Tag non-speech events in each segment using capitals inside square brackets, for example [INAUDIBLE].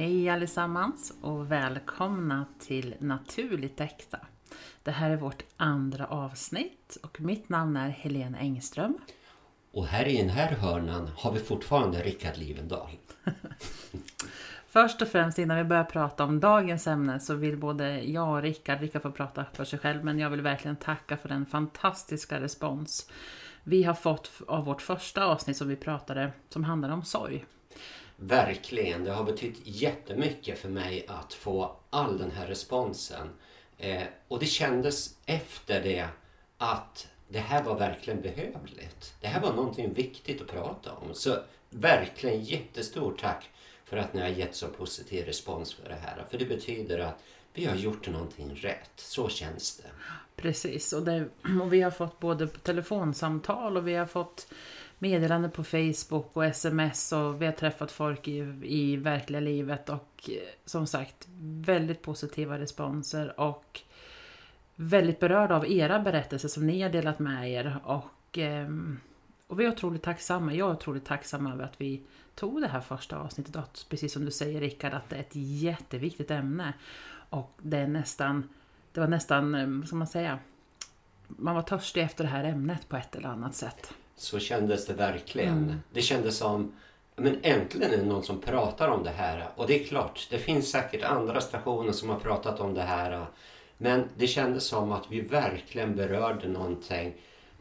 Hej allesammans och välkomna till Naturligt Äkta. Det här är vårt andra avsnitt och mitt namn är Helene Engström. Och här i den här hörnan har vi fortfarande Rickard Livendal. [LAUGHS] Först och främst innan vi börjar prata om dagens ämne så vill både jag och Rickard, Rickard får prata för sig själv, men jag vill verkligen tacka för den fantastiska respons vi har fått av vårt första avsnitt som vi pratade, som handlade om sorg. Verkligen, det har betytt jättemycket för mig att få all den här responsen. Eh, och det kändes efter det att det här var verkligen behövligt. Det här var någonting viktigt att prata om. Så verkligen jättestort tack för att ni har gett så positiv respons för det här. För det betyder att vi har gjort någonting rätt. Så känns det. Precis, och, det, och vi har fått både telefonsamtal och vi har fått meddelanden på Facebook och sms och vi har träffat folk i, i verkliga livet och eh, som sagt väldigt positiva responser och väldigt berörda av era berättelser som ni har delat med er och, ehm, och vi är otroligt tacksamma. Jag är otroligt tacksam över att vi tog det här första avsnittet. och precis som du säger Rickard, att det är ett jätteviktigt ämne och det är nästan, det var nästan, ehm, vad ska man säga, man var törstig efter det här ämnet på ett eller annat sätt. Så kändes det verkligen. Mm. Det kändes som men äntligen är det någon som pratar om det här. Och det är klart, det finns säkert andra stationer som har pratat om det här. Men det kändes som att vi verkligen berörde någonting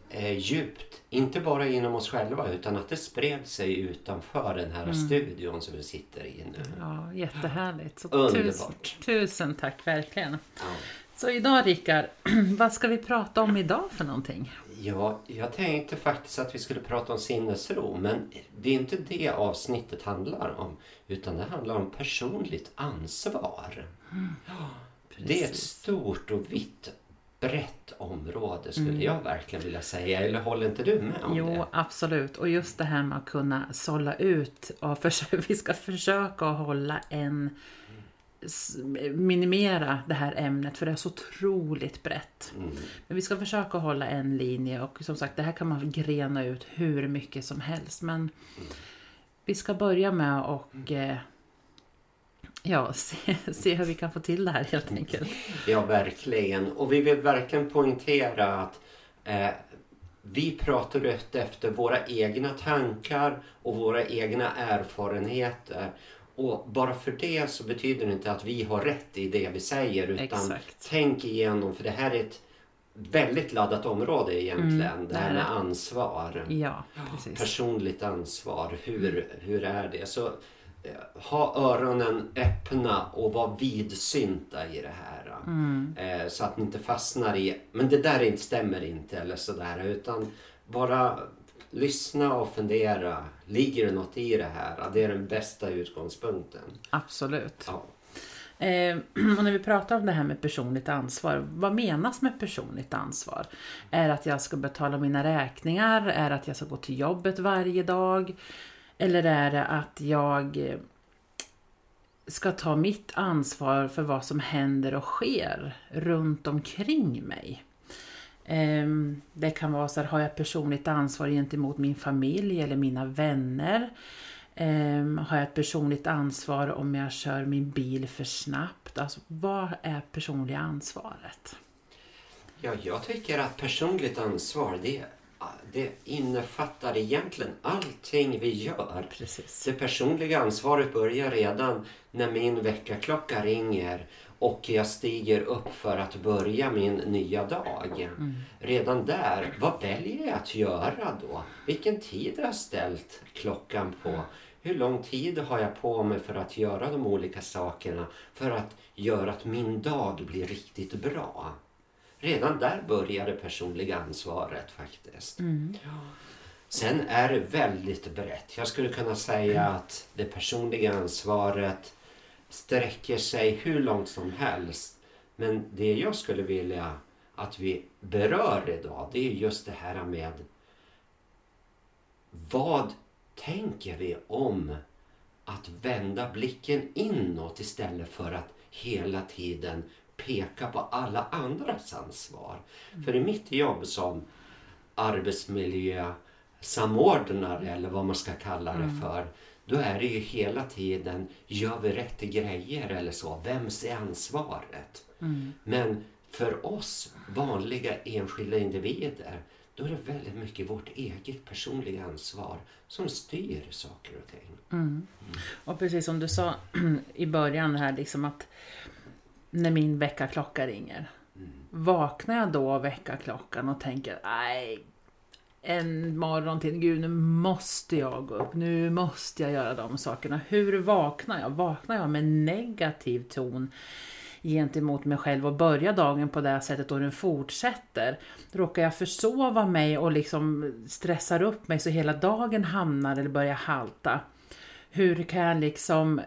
eh, djupt. Inte bara inom oss själva utan att det spred sig utanför den här mm. studion som vi sitter i nu. Ja, jättehärligt. Så Underbart. Tusen, tusen tack verkligen. Ja. Så idag Rickard, [CLEARS THROAT] vad ska vi prata om idag för någonting? Ja, jag tänkte faktiskt att vi skulle prata om sinnesro men det är inte det avsnittet handlar om utan det handlar om personligt ansvar. Mm. det är ett stort och vitt brett område skulle mm. jag verkligen vilja säga. Eller håller inte du med om jo, det? Jo, absolut. Och just det här med att kunna sålla ut och [LAUGHS] försöka, vi ska försöka hålla en minimera det här ämnet för det är så otroligt brett. Mm. Men vi ska försöka hålla en linje och som sagt det här kan man grena ut hur mycket som helst. Men mm. vi ska börja med och eh, ja, [LAUGHS] se, se hur vi kan få till det här helt enkelt. Ja, verkligen. Och vi vill verkligen poängtera att eh, vi pratar rätt efter våra egna tankar och våra egna erfarenheter. Och bara för det så betyder det inte att vi har rätt i det vi säger utan Exakt. tänk igenom för det här är ett väldigt laddat område egentligen. Mm, det här med ansvar. Ja, precis. Personligt ansvar. Hur, hur är det? Så eh, ha öronen öppna och var vidsynta i det här. Mm. Eh, så att ni inte fastnar i, men det där inte stämmer inte eller sådär. Utan bara lyssna och fundera. Ligger det något i det här? Det är den bästa utgångspunkten. Absolut. Ja. Eh, [CLEARS THROAT] och när vi pratar om det här med personligt ansvar, vad menas med personligt ansvar? Är det att jag ska betala mina räkningar? Är det att jag ska gå till jobbet varje dag? Eller är det att jag eh, ska ta mitt ansvar för vad som händer och sker runt omkring mig? Ehm, det kan vara så här, har jag personligt ansvar gentemot min familj eller mina vänner? Ehm, har jag ett personligt ansvar om jag kör min bil för snabbt? Alltså, vad är personliga ansvaret? Ja, jag tycker att personligt ansvar det, det innefattar egentligen allting vi gör. Precis. Det personliga ansvaret börjar redan när min väckarklocka ringer och jag stiger upp för att börja min nya dag. Mm. Redan där, vad väljer jag att göra då? Vilken tid har jag ställt klockan på? Hur lång tid har jag på mig för att göra de olika sakerna för att göra att min dag blir riktigt bra? Redan där börjar det personliga ansvaret faktiskt. Mm. Sen är det väldigt brett. Jag skulle kunna säga att det personliga ansvaret sträcker sig hur långt som helst. Men det jag skulle vilja att vi berör idag det är just det här med vad tänker vi om att vända blicken inåt istället för att hela tiden peka på alla andras ansvar. Mm. För i mitt jobb som arbetsmiljösamordnare eller vad man ska kalla det mm. för då är det ju hela tiden, gör vi rätt grejer eller så? Vems är ansvaret? Mm. Men för oss vanliga enskilda individer då är det väldigt mycket vårt eget personliga ansvar som styr saker och ting. Mm. Och precis som du sa [CLEARS THROAT] i början här liksom att när min väckarklocka ringer. Vaknar jag då av väckarklockan och tänker nej en morgon till, gud nu måste jag gå upp, nu måste jag göra de sakerna. Hur vaknar jag? Vaknar jag med negativ ton gentemot mig själv och börjar dagen på det sättet och den fortsätter. Råkar jag försova mig och liksom stressar upp mig så hela dagen hamnar eller börjar halta. Hur kan jag liksom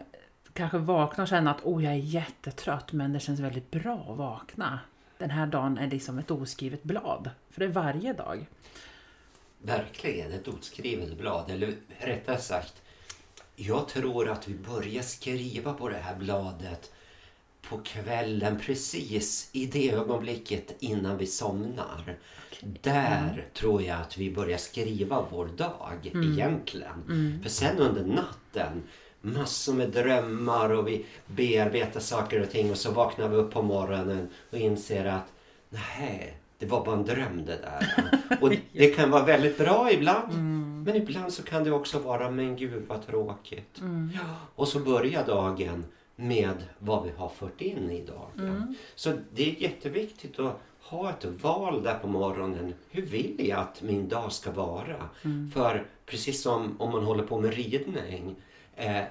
kanske vakna och känna att oh, jag är jättetrött men det känns väldigt bra att vakna. Den här dagen är liksom ett oskrivet blad. För det är varje dag. Verkligen ett oskrivet blad. Eller rättare sagt, jag tror att vi börjar skriva på det här bladet på kvällen precis i det ögonblicket innan vi somnar. Där tror jag att vi börjar skriva vår dag egentligen. För sen under natten massor med drömmar och vi bearbetar saker och ting och så vaknar vi upp på morgonen och inser att nej, det var bara en dröm det där. [LAUGHS] Och det kan vara väldigt bra ibland. Men ibland så kan det också vara, men gud vad tråkigt. Ja, och så börjar dagen med vad vi har fört in i dagen. Så det är jätteviktigt att ha ett val där på morgonen. Hur vill jag att min dag ska vara? För precis som om man håller på med ridning. Eh,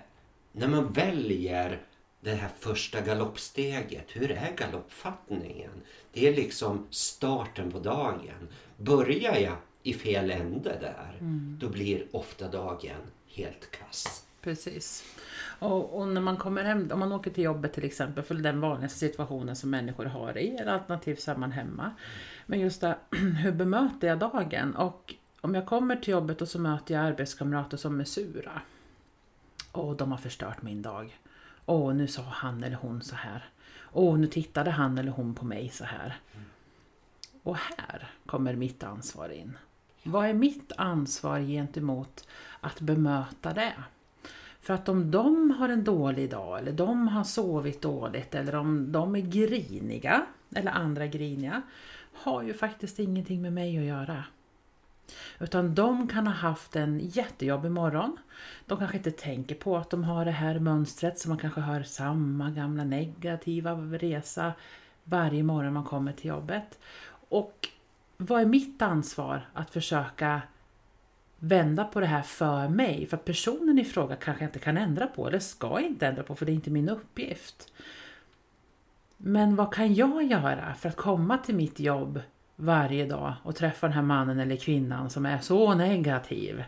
när man väljer det här första galoppsteget, hur är galoppfattningen? Det är liksom starten på dagen. Börjar jag i fel ände där, då blir ofta dagen helt kass. Precis. Och, och, när man kommer hem, om man åker till jobbet till exempel, för den vanligaste situationen som människor har i, eller alternativt så är man hemma. Men just det, [CLEARS THROAT] hur bemöter jag dagen? Och om jag kommer till jobbet och så möter jag arbetskamrater som är sura. Och de har förstört min dag. Åh, nu sa han eller hon så här. Åh, nu tittade han eller hon på mig så här. Och här kommer mitt ansvar in. Vad är mitt ansvar gentemot att bemöta det? För att om de har en dålig dag eller de har sovit dåligt eller om de är griniga eller andra griniga har ju faktiskt ingenting med mig att göra. Utan de kan ha haft en jättejobbig morgon. De kanske inte tänker på att de har det här mönstret så man kanske har samma gamla negativa resa varje morgon man kommer till jobbet. Och vad är mitt ansvar att försöka vända på det här för mig? För personen i fråga kanske jag inte kan ändra på eller ska inte ändra på för det är inte min uppgift. Men vad kan jag göra för att komma till mitt jobb varje dag och träffa den här mannen eller kvinnan som är så negativ.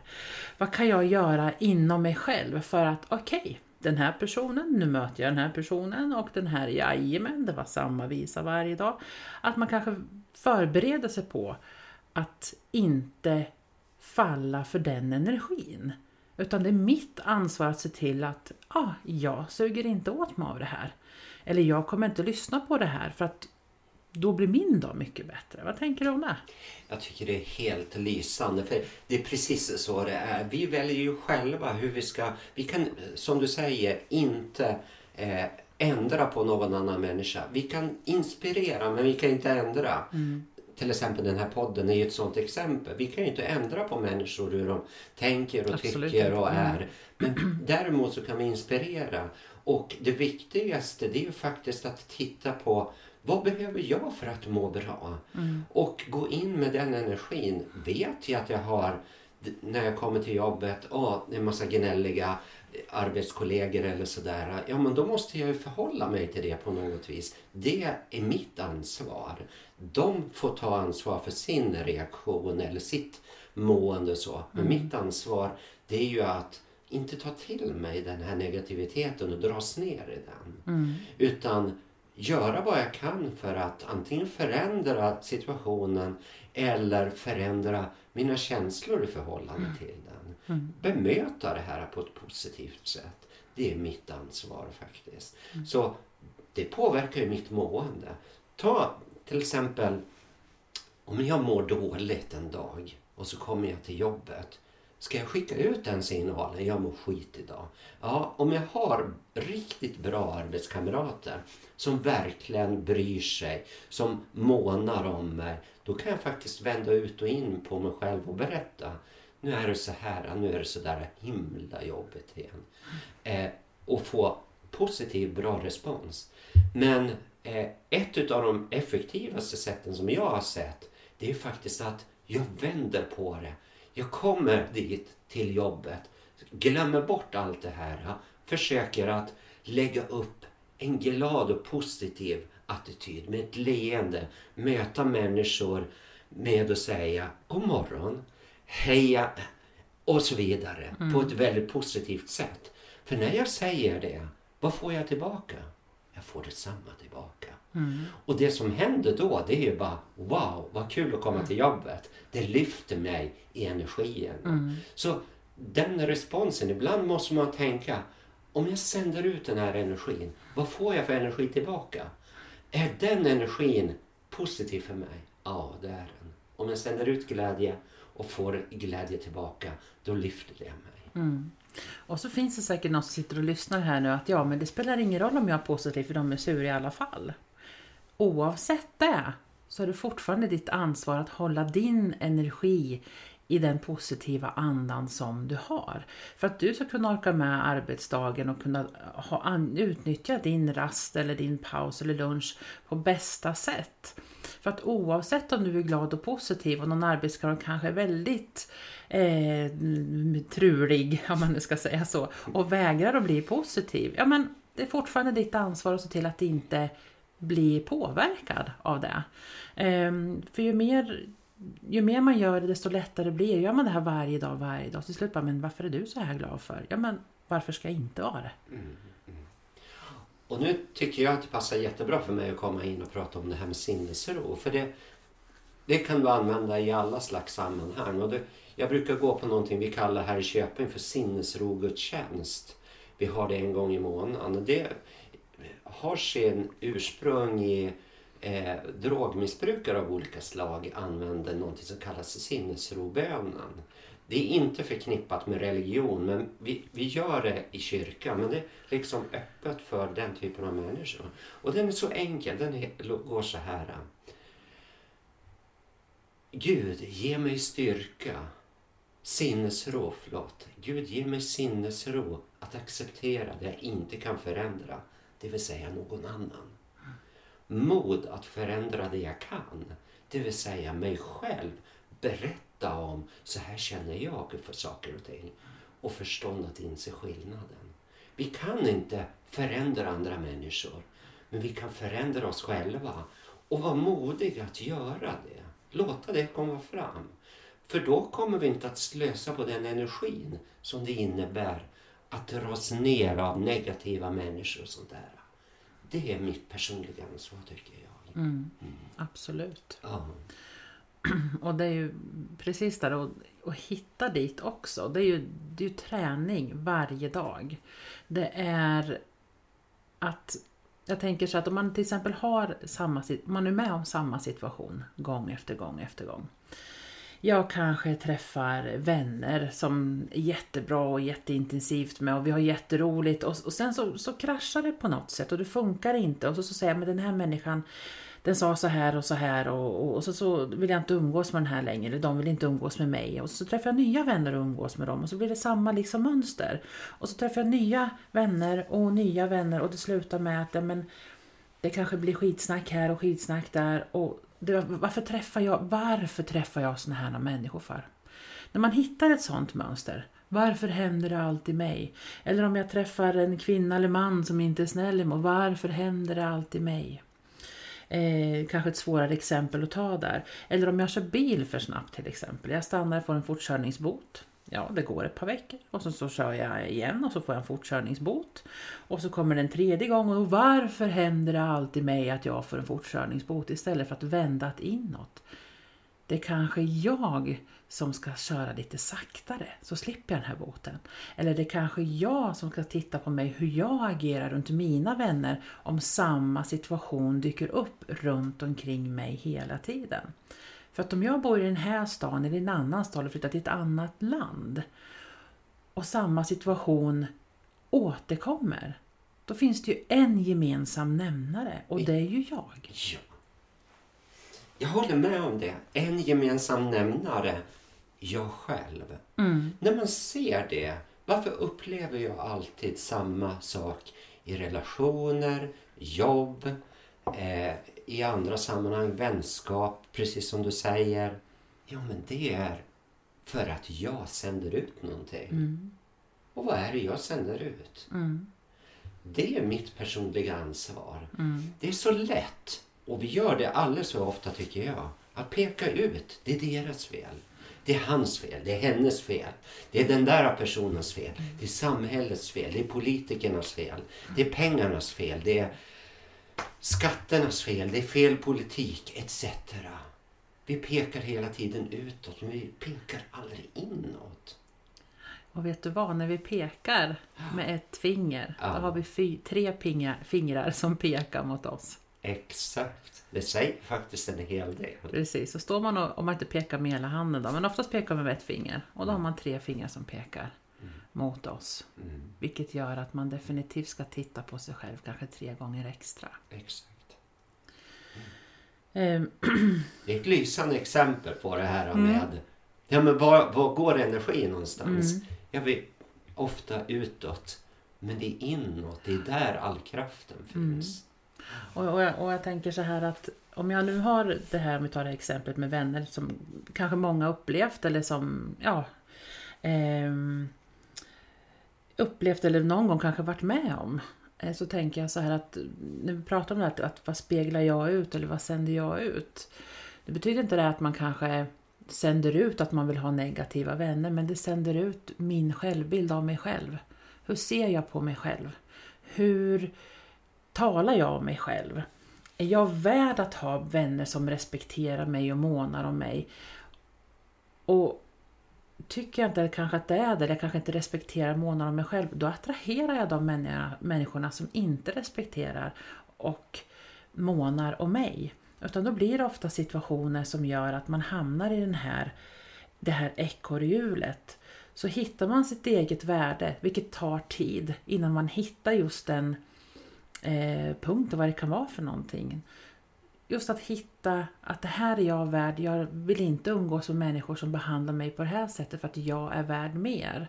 Vad kan jag göra inom mig själv för att okej, okay, den här personen, nu möter jag den här personen och den här, jajamän, det var samma visa varje dag. Att man kanske förbereder sig på att inte falla för den energin. Utan det är mitt ansvar att se till att ah, jag suger inte åt mig av det här. Eller jag kommer inte lyssna på det här för att då blir min dag mycket bättre. Vad tänker du om det? Jag tycker det är helt lysande. För Det är precis så det är. Vi väljer ju själva hur vi ska... Vi kan, som du säger, inte eh, ändra på någon annan människa. Vi kan inspirera, men vi kan inte ändra. Mm. Till exempel den här podden är ju ett sånt exempel. Vi kan ju inte ändra på människor hur de tänker och Absolut tycker och Mm. är. Men däremot så kan vi inspirera. Och det viktigaste det är ju faktiskt att titta på vad behöver jag för att må bra? Mm. Och gå in med den energin. Vet jag att jag har, när jag kommer till jobbet, åh, en massa gnälliga arbetskollegor eller sådär. Ja, men då måste jag ju förhålla mig till det på något vis. Det är mitt ansvar. De får ta ansvar för sin reaktion eller sitt mående så. Men Mm. mitt ansvar, det är ju att inte ta till mig den här negativiteten och dras ner i den. Mm. Utan göra vad jag kan för att antingen förändra situationen eller förändra mina känslor i förhållande till den. Mm. Bemöta det här på ett positivt sätt. Det är mitt ansvar faktiskt. Mm. Så det påverkar ju mitt mående. Ta till exempel om jag mår dåligt en dag och så kommer jag till jobbet Ska jag skicka ut den signalen? Jag mår skit idag. Ja, om jag har riktigt bra arbetskamrater som verkligen bryr sig, som månar om mig, då kan jag faktiskt vända ut och in på mig själv och berätta. Nu är det så här, nu är det så där himla jobbigt igen. Eh, och få positiv, bra respons. Men eh, ett av de effektivaste sätten som jag har sett, det är faktiskt att jag vänder på det. Jag kommer dit till jobbet, glömmer bort allt det här, försöker att lägga upp en glad och positiv attityd med ett leende, möta människor med att säga god morgon, heja och så vidare mm. på ett väldigt positivt sätt. För när jag säger det, vad får jag tillbaka? Jag får detsamma tillbaka. Mm. Och det som händer då det är ju bara wow vad kul att komma till jobbet. Det lyfter mig i energin. Mm. Så den responsen, ibland måste man tänka om jag sänder ut den här energin, vad får jag för energi tillbaka? Är den energin positiv för mig? Ja, det är den. Om jag sänder ut glädje och får glädje tillbaka, då lyfter det mig. Och så finns det säkert någon som sitter och lyssnar här nu att ja, men det spelar ingen roll om jag är positiv för de är sura i alla fall. Oavsett det så är det fortfarande ditt ansvar att hålla din energi i den positiva andan som du har. För att du ska kunna orka med arbetsdagen och kunna ha, utnyttja din rast eller din paus eller lunch på bästa sätt. För att oavsett om du är glad och positiv och någon arbetskamrat kanske är väldigt eh, trulig, [LAUGHS] om man nu ska säga så, och vägrar att bli positiv. Ja men det är fortfarande ditt ansvar att se till att inte bli påverkad av det. Eh, för ju mer ju mer man gör det desto lättare blir det. Gör man det här varje dag, varje dag, till slut bara, men varför är du så här glad för? Ja men varför ska jag inte vara det? Mm, mm. Och nu tycker jag att det passar jättebra för mig att komma in och prata om det här med sinnesro. För det, det kan du använda i alla slags sammanhang. Och det, jag brukar gå på någonting vi kallar här i Köping för sinnesrogudstjänst. Vi har det en gång i månaden. Det har sin ursprung i eh, drogmissbrukare av olika slag använder någonting som kallas sinnesrobönen. Det är inte förknippat med religion, men vi, vi gör det i kyrkan. Men det är liksom öppet för den typen av människor. Och den är så enkel. Den går så här. Gud, ge mig styrka. Sinnesro, förlåt. Gud, ge mig sinnesro att acceptera det jag inte kan förändra. Det vill säga någon annan mod att förändra det jag kan. Det vill säga mig själv. Berätta om, så här känner jag för saker och ting. Och förstånd att inse skillnaden. Vi kan inte förändra andra människor. Men vi kan förändra oss själva. Och vara modiga att göra det. Låta det komma fram. För då kommer vi inte att slösa på den energin som det innebär att dras ner av negativa människor och sånt där. Det är mitt personliga ansvar tycker jag. Mm, mm. Absolut. Ja. [CLEARS THROAT] Och det är ju precis där att, att hitta dit också. Det är, ju, det är ju träning varje dag. Det är att jag tänker så att om man till exempel har samma, man är med om samma situation gång efter gång efter gång. Jag kanske träffar vänner som är jättebra och jätteintensivt med och vi har jätteroligt och, och sen så, så kraschar det på något sätt och det funkar inte. Och så, så säger jag men den här människan den sa så här och så här och, och, och så, så vill jag inte umgås med den här längre eller de vill inte umgås med mig. Och så träffar jag nya vänner och umgås med dem och så blir det samma liksom mönster. Och så träffar jag nya vänner och nya vänner och det slutar med att men, det kanske blir skitsnack här och skitsnack där. Och varför, träffar jag, varför träffar jag såna här människor för? När man hittar ett sånt mönster, varför händer det alltid mig? Eller om jag träffar en kvinna eller man som inte är snäll mot varför händer det alltid mig? Eh, kanske ett svårare exempel att ta där. Eller om jag kör bil för snabbt till exempel. Jag stannar och får en fortkörningsbot. Ja, det går ett par veckor och så, så kör jag igen och så får jag en fortkörningsbot. Och så kommer den tredje gången och varför händer det alltid mig att jag får en fortkörningsbot istället för att vända inåt? Det är kanske jag som ska köra lite saktare så slipper jag den här boten. Eller det är kanske jag som ska titta på mig hur jag agerar runt mina vänner om samma situation dyker upp runt omkring mig hela tiden. För att om jag bor i den här stan eller i en annan stad och flyttar till ett annat land och samma situation återkommer, då finns det ju en gemensam nämnare och det är ju jag. Ja. Jag håller med om det. En gemensam nämnare, jag själv. Mm. När man ser det, varför upplever jag alltid samma sak i relationer, jobb, eh, i andra sammanhang, vänskap, precis som du säger. Jo, men det är för att jag sänder ut någonting. Mm. Och vad är det jag sänder ut? Mm. Det är mitt personliga ansvar. Mm. Det är så lätt, och vi gör det alldeles för ofta tycker jag, att peka ut. Det är deras fel. Det är hans fel, det är hennes fel. Det är den där personens fel. Det är samhällets fel, det är politikernas fel. Det är pengarnas fel, det är skatternas fel, det är fel politik etc. Vi pekar hela tiden utåt men vi pinkar aldrig inåt. Och vet du vad, när vi pekar med ett finger, Ja. då har vi tre fingrar som pekar mot oss. Exakt. Det säger faktiskt en hel del. Precis, så står man och, om man inte pekar med hela handen då, men oftast pekar man med ett finger. Och då har man tre fingrar som pekar mot oss. Mm, Vilket gör att man definitivt ska titta på sig själv kanske tre gånger extra. exakt. Ehm, Det är ett lysande exempel på det här Mm. med ja, men var, var går energin någonstans? Mm. Jag vet, ofta utåt. Men det är inåt, det är där all kraften Mm. finns. Och, och, jag, och jag tänker så här att om jag nu har det här, om vi tar det här exemplet med vänner som kanske många upplevt eller som, ja, ehm, upplevt eller någon gång kanske varit med om. Eh, så tänker jag så här att eh, när vi pratar om det här, att, att vad speglar jag ut eller vad sänder jag ut? Det betyder inte det att man kanske sänder ut att man vill ha negativa vänner men det sänder ut min självbild av mig själv. Hur ser jag på mig själv? Hur talar jag om mig själv? Är jag värd att ha vänner som respekterar mig och månar om mig? Och tycker jag inte kanske att det är det, eller kanske inte respekterar och om mig själv, då attraherar jag de människorna, människorna som inte respekterar och månar om mig. Utan då blir det ofta situationer som gör att man hamnar i den här, det här ekorrhjulet. Så hittar man sitt eget värde, vilket tar tid innan man hittar just den eh, punkten, vad det kan vara för någonting. Just att hitta att det här är jag värd, jag vill inte umgås med människor som behandlar mig på det här sättet för att jag är värd mer.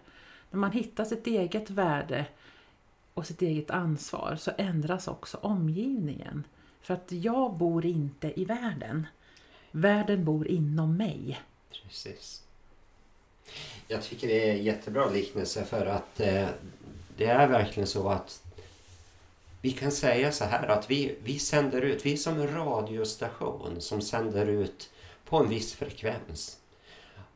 När man hittar sitt eget värde och sitt eget ansvar så ändras också omgivningen. För att jag bor inte i världen. Världen bor inom mig. Precis. Jag tycker det är en jättebra liknelse för att eh, det är verkligen så att vi kan säga så här att vi, vi sänder ut, vi är som en radiostation som sänder ut på en viss frekvens.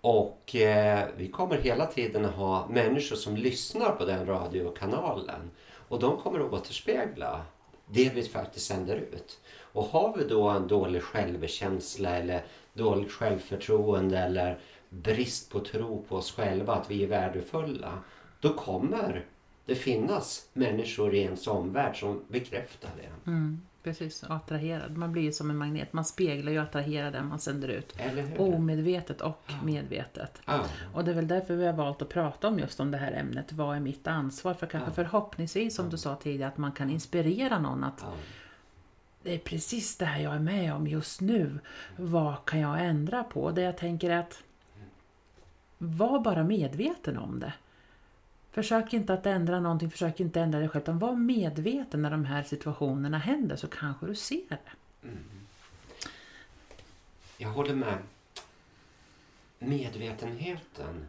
Och eh, vi kommer hela tiden att ha människor som lyssnar på den radiokanalen. Och de kommer att återspegla det vi faktiskt sänder ut. Och har vi då en dålig självkänsla eller dåligt självförtroende eller brist på tro på oss själva, att vi är värdefulla. Då kommer det finnas människor i ens omvärld som bekräftar det. Mm, precis, attraherad. Man blir ju som en magnet. Man speglar ju och attraherar den man sänder ut. Omedvetet och medvetet. Ja. Och det är väl därför vi har valt att prata om just om det här ämnet. Vad är mitt ansvar? För kanske Ja. förhoppningsvis, som du sa tidigare, att man kan inspirera någon att Ja. det är precis det här jag är med om just nu. Vad kan jag ändra på? Det jag tänker är att var bara medveten om det. Försök inte att ändra någonting, försök inte ändra dig själv, utan var medveten när de här situationerna händer så kanske du ser det. Mm. Jag håller med. Medvetenheten,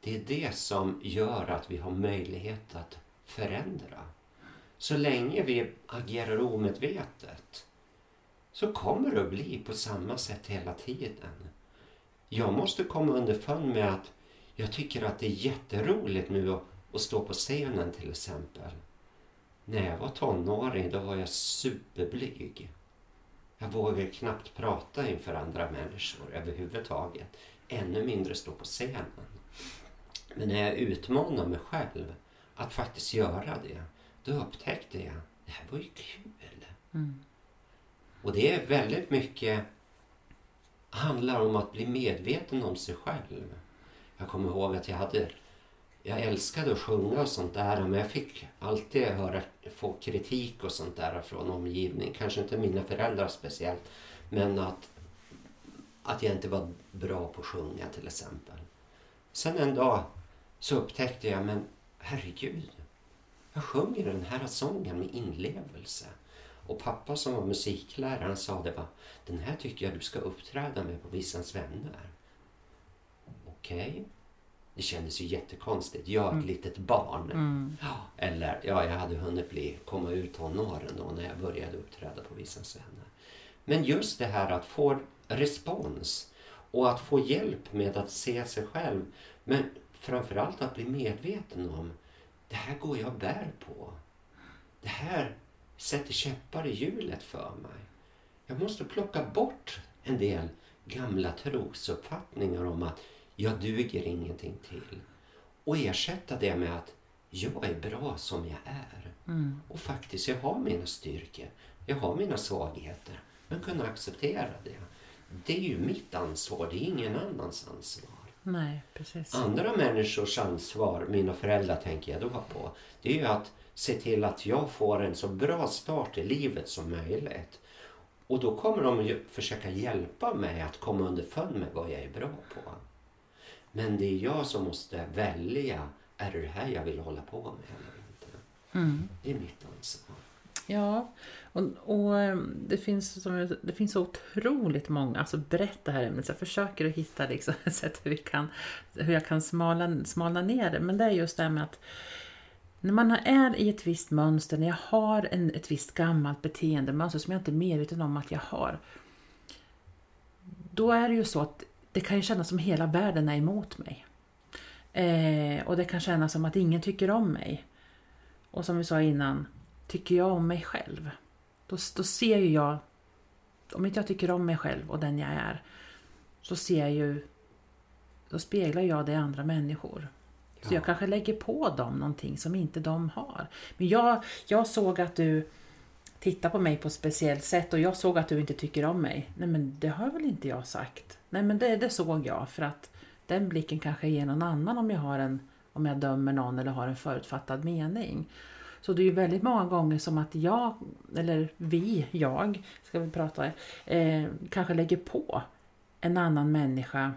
det är det som gör att vi har möjlighet att förändra. Så länge vi agerar omedvetet så kommer det att bli på samma sätt hela tiden. Jag måste komma underfund med att jag tycker att det är jätteroligt nu att, att stå på scenen till exempel. När jag var tonåring då var jag superblyg. Jag vågar knappt prata inför andra människor överhuvudtaget. Ännu mindre stå på scenen. Men när jag utmanar mig själv att faktiskt göra det, då upptäckte jag det här var ju kul. Mm. Och det är väldigt mycket handlar om att bli medveten om sig själv. Jag kommer ihåg att jag hade jag älskade att sjunga och sånt där men jag fick alltid höra, få kritik och sånt där från omgivningen. Kanske inte mina föräldrar speciellt men att, att jag inte var bra på att sjunga till exempel. Sen en dag så upptäckte jag, men herregud, jag sjunger den här sången med inlevelse. Och pappa som var musiklärare han sa det var, den här tycker jag du ska uppträda med på Vissans vänner. Okej. Okay. Det kändes ju jättekonstigt. Jag, ett mm. litet barn. Mm. Eller, ja, jag hade hunnit bli, komma ur tonåren då när jag började uppträda på Vissans vänner. Men just det här att få respons och att få hjälp med att se sig själv. Men framförallt att bli medveten om det här går jag bär på. Det här sätter käppar i hjulet för mig. Jag måste plocka bort en del gamla trosuppfattningar om att jag duger ingenting till. Och ersätta det med att jag är bra som jag är. Mm. Och faktiskt, jag har mina styrkor. Jag har mina svagheter. Men kunna acceptera det. Det är ju mitt ansvar, det är ingen annans ansvar. Nej, precis. Andra människors ansvar, mina föräldrar tänker jag då på, det är ju att se till att jag får en så bra start i livet som möjligt. Och då kommer de ju försöka hjälpa mig att komma underfund med vad jag är bra på. Men det är jag som måste välja, är det det här jag vill hålla på med eller inte? Mm. Det är mitt ansvar. Ja, och, och ehm, det, finns, som, det finns så otroligt många, alltså berätta här ämnet, jag försöker att hitta liksom sätt hur, vi kan, hur jag kan smala, smala ner det. Men det är just det här med att när man är i ett visst mönster, när jag har en, ett visst gammalt beteendemönster som jag inte är medveten om att jag har. Då är det ju så att det kan ju kännas som hela världen är emot mig. Eh, och det kan kännas som att ingen tycker om mig. Och som vi sa innan, tycker jag om mig själv? Då, då ser ju jag, om inte jag tycker om mig själv och den jag är, så ser jag ju, då speglar jag det i andra människor. Ja. Så jag kanske lägger på dem någonting som inte de har. Men jag, jag såg att du tittar på mig på ett speciellt sätt och jag såg att du inte tycker om mig. Nej men det har väl inte jag sagt. Nej men det, det såg jag för att den blicken kanske ger någon annan om jag har en om jag dömer någon eller har en förutfattad mening. Så det är ju väldigt många gånger som att jag, eller vi, jag, ska vi prata, eh, kanske lägger på en annan människa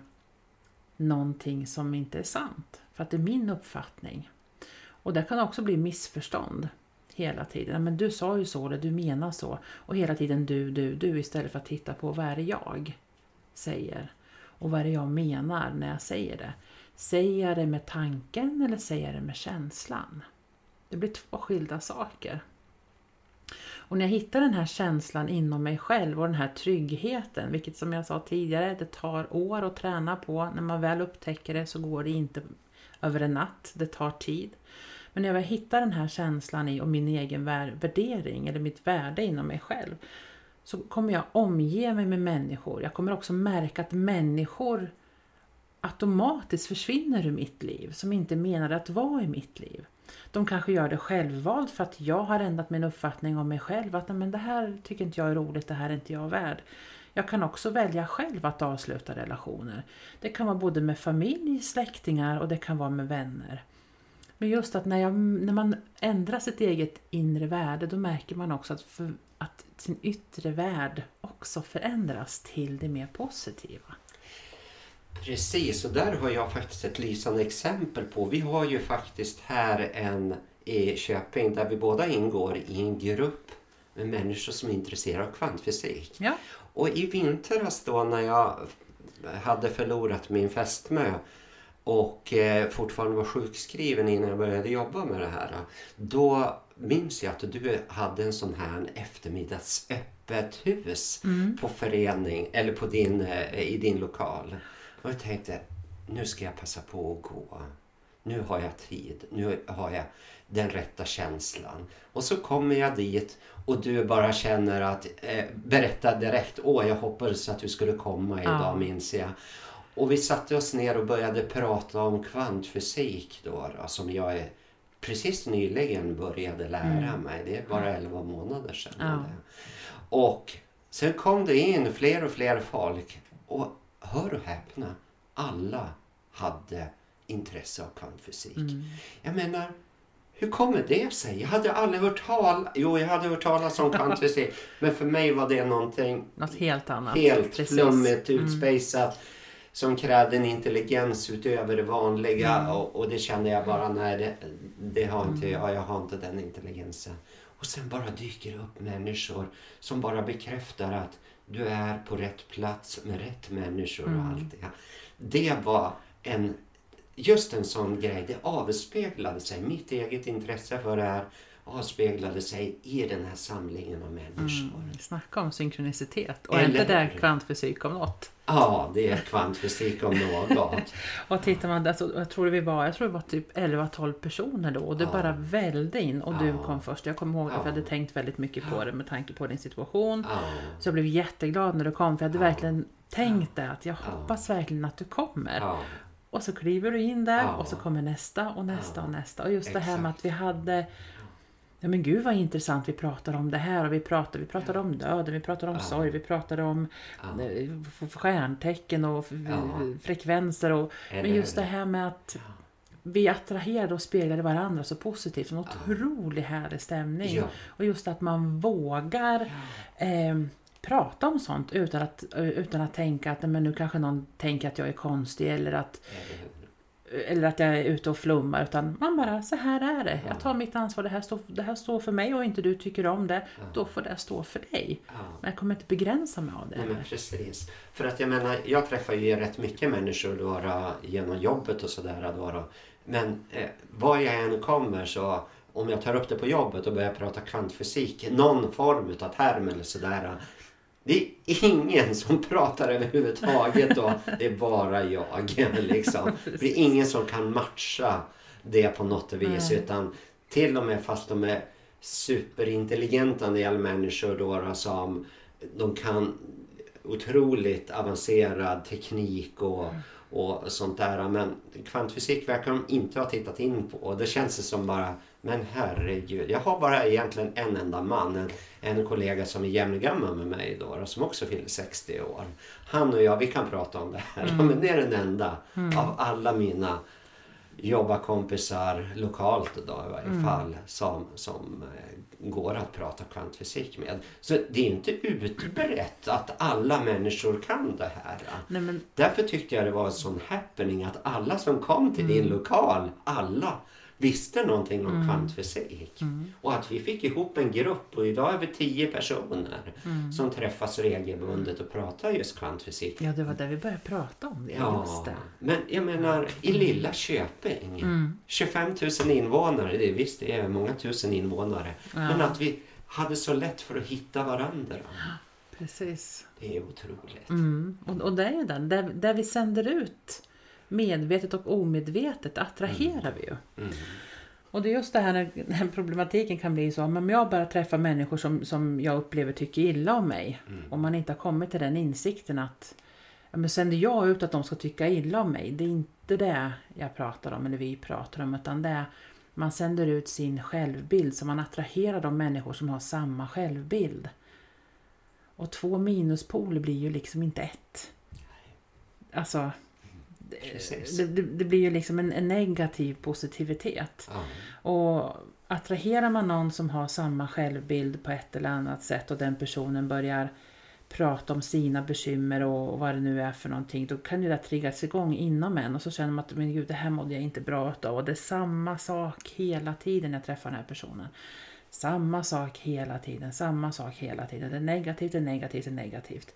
någonting som inte är sant. För att det är min uppfattning. Och det kan också bli missförstånd hela tiden. Men du sa ju så, eller du menar så. Och hela tiden du, du, du istället för att titta på vad är det jag säger. Och vad är det jag menar när jag säger det. Säger jag det med tanken eller säger jag det med känslan? Det blir två skilda saker. Och när jag hittar den här känslan inom mig själv och den här tryggheten, vilket som jag sa tidigare, det tar år att träna på. När man väl upptäcker det så går det inte över en natt, det tar tid. Men när jag hittar den här känslan i och min egen värdering eller mitt värde inom mig själv så kommer jag omge mig med människor. Jag kommer också märka att människor automatiskt försvinner ur mitt liv som inte menade att vara i mitt liv. De kanske gör det självvalt för att jag har ändrat min uppfattning om mig själv. Att men det här tycker inte jag är roligt, det här är inte jag värd. Jag kan också välja själv att avsluta relationer. Det kan vara både med familj, släktingar och det kan vara med vänner. Men just att när, jag, när man ändrar sitt eget inre värde då märker man också att, för, att sin yttre värld också förändras till det mer positiva. Precis, och där har jag faktiskt ett lysande exempel på. Vi har ju faktiskt här en i Köping där vi båda ingår i en grupp med människor som är intresserade av kvantfysik. Ja. Och i vintras då när jag hade förlorat min fästmö och eh, fortfarande var sjukskriven innan jag började jobba med det här. Då minns jag att du hade en sån här eftermiddagsöppet hus mm. på förening eller på din, eh, i din lokal. Och jag tänkte, nu ska jag passa på att gå. Nu har jag tid. Nu har jag den rätta känslan. Och så kommer jag dit och du bara känner att, eh, berättar direkt, åh jag hoppades att du skulle komma idag ja. minns jag. Och vi satte oss ner och började prata om kvantfysik då, då som jag är precis nyligen började lära mm. mig. Det är bara 11 månader sedan. Ja. Och sen kom det in fler och fler folk Och hör och häpna, alla hade intresse av kvantfysik. Mm. Jag menar, hur kommer det sig? Jag hade aldrig hört talas Jo, jag hade hört talas om [LAUGHS] kvantfysik. men för mig var det någonting Något helt annat. helt Precis. flummigt, Mm. Som krävde en intelligens utöver det vanliga. Mm. Och, och det kände jag bara, nej det, det har inte jag. Jag har inte den intelligensen. Och sen bara dyker det upp människor som bara bekräftar att du är på rätt plats med rätt människor och Mm. allt det. Det var en, just en sån grej. Det avspeglade sig. Mitt eget intresse för det här avspeglade sig i den här samlingen av människor. Mm. Snacka om synkronicitet. Och Eller inte det kvantfysik om något? Ja, det är kvantfysik om något. [LAUGHS] Och tittar man, alltså, jag tror vi var, jag tror det var typ 11-12 personer då och det Ja. bara välde in och du Ja. kom först. Jag kommer ihåg det för jag hade Ja. tänkt väldigt mycket på det med tanke på din situation. Ja, Så jag blev jätteglad när du kom för jag hade Ja. verkligen tänkt det att jag Ja. hoppas verkligen att du kommer. ja, Och så kliver du in där Ja. och så kommer nästa och nästa Ja. och nästa. Och just det här med Exakt. att vi hade Ja men gud vad intressant vi pratar om det här och vi pratade, vi pratade om döden, vi pratade om Ja. sorg, vi pratade om ja. eh, stjärntecken och Ja. frekvenser och men just det här med att Ja. vi attraherade och speglade varandra så positivt. En Ja. otroligt härlig stämning. Ja. Och just att man vågar eh, prata om sånt utan att, utan att tänka att men nu kanske någon tänker att jag är konstig eller att, Eller att jag är ute och flummar. Utan man bara, så här är det. Ja. Jag tar mitt ansvar. Det här, står, det här står för mig och inte du tycker om det. Ja. Då får det stå för dig. Ja. Men jag kommer inte begränsa mig av det. Nej, men precis. För att jag menar, jag träffar ju rätt mycket människor då, genom jobbet och sådär. Men eh, var jag än kommer så om jag tar upp det på jobbet och börjar prata kvantfysik, någon form av term eller sådär. Det är ingen som pratar överhuvudtaget då. Det är bara jag. Liksom. Det är ingen som kan matcha det på något vis. Nej. Utan till och med fast de är superintelligenta när det gäller människor då, som de kan otroligt avancerad teknik och, och sånt där. Men kvantfysik verkar de inte ha tittat in på. Och det känns som bara, men herregud. Jag har bara egentligen en enda man. En, en kollega som är jämngammal med mig då, då, som också fyller 60 år. Han och jag, vi kan prata om det här. Men det är den enda av alla mina jobbarkompisar lokalt då i varje fall som, som eh, går att prata kvantfysik med. Så det är inte utbrett att alla människor kan det här. Nej, men, Därför tyckte jag det var en sån happening att alla som kom till din lokal, alla visste någonting om kvantfysik. Och att vi fick ihop en grupp och idag är vi tio personer som träffas regelbundet och pratar just kvantfysik. ja, det var där vi började prata om det. Ja, Just det. men jag menar i lilla Köping. Mm. 25 000 invånare, det är, visst det är många tusen invånare. Men att vi hade så lätt för att hitta varandra. Precis. Det är otroligt. Mm. Och, och det är ju den, där, där vi sänder ut medvetet och omedvetet attraherar vi ju. Mm. Och det är just det här när den här problematiken kan bli så, om jag bara träffar människor som, som jag upplever tycker illa om mig, Mm. och man inte har kommit till den insikten att ja, men sänder jag ut att de ska tycka illa om mig, det är inte det jag pratar om, eller vi pratar om, utan det är man sänder ut sin självbild, så man attraherar de människor som har samma självbild. Och två minuspoler blir ju liksom inte ett. Alltså. Det, det, det blir ju liksom en, en negativ positivitet. Ja. Och attraherar man någon som har samma självbild på ett eller annat sätt och den personen börjar prata om sina bekymmer och vad det nu är för någonting, då kan ju det triggas igång inom en och så känner man att men gud, det här mådde jag inte bra av och det är samma sak hela tiden jag träffar den här personen. Samma sak hela tiden, samma sak hela tiden. Det är negativt, det är negativt, det är negativt.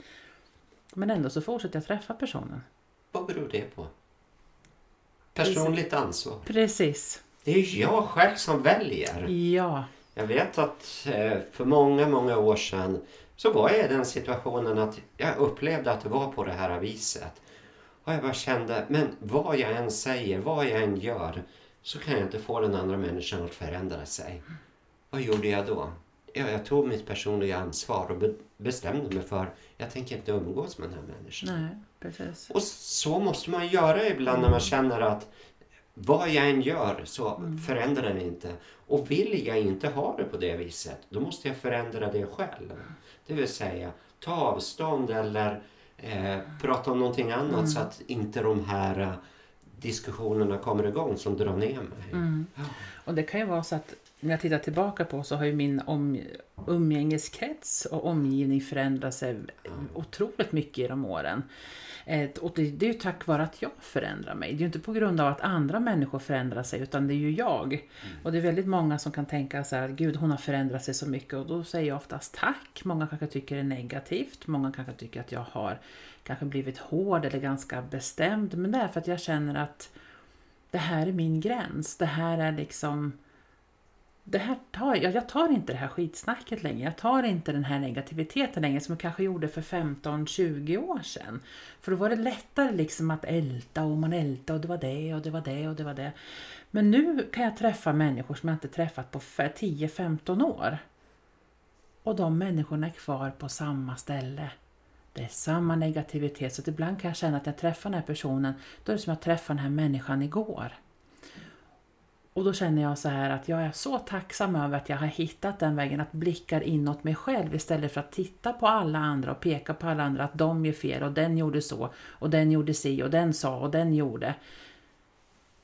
Men ändå så fortsätter jag träffa personen. Vad beror det på? Personligt ansvar. Precis. Det är ju jag själv som väljer. Ja. Jag vet att eh, för många, många år sedan så var jag i den situationen att jag upplevde att det var på det här viset. Och jag bara kände, men vad jag än säger, vad jag än gör så kan jag inte få den andra människan att förändra sig. Vad gjorde jag då? Ja, jag tog mitt personliga ansvar och be- bestämde mig för jag tänker inte umgås med den här människan. Nej, precis. Och så måste man göra ibland när man känner att vad jag än gör så förändrar det inte. Och vill jag inte ha det på det viset, då måste jag förändra det själv. Det vill säga ta avstånd eller Eh, prata om någonting annat Mm. så att inte de här eh, diskussionerna kommer igång som drar ner mig. Mm. Och det kan ju vara så att när jag tittar tillbaka på så har ju min om, umgängeskrets och omgivning förändrat sig otroligt mycket genom åren. Eh, Och det, det är ju tack vare att jag förändrar mig. Det är ju inte på grund av att andra människor förändrar sig utan det är ju jag. Och det är väldigt många som kan tänka så här, gud hon har förändrat sig så mycket och då säger jag oftast tack. Många kanske tycker det är negativt, många kanske tycker att jag har kanske blivit hård eller ganska bestämd. Men det är för att jag känner att det här är min gräns. Det här är liksom det här tar, jag, jag tar inte det här skitsnacket längre. Jag tar inte den här negativiteten längre som jag kanske gjorde för 15-20 år sedan. För då var det lättare liksom att älta och man älta och det var det och det var det och det var det. Men nu kan jag träffa människor som jag inte träffat på 10-15 år. Och de människorna är kvar på samma ställe. Det är samma negativitet så att ibland kan jag känna att när jag träffar den här personen då är det som att jag träffade den här människan igår. Och då känner jag så här att jag är så tacksam över att jag har hittat den vägen att blicka inåt mig själv istället för att titta på alla andra och peka på alla andra att de gör fel och den gjorde så och den gjorde si och den sa och den gjorde.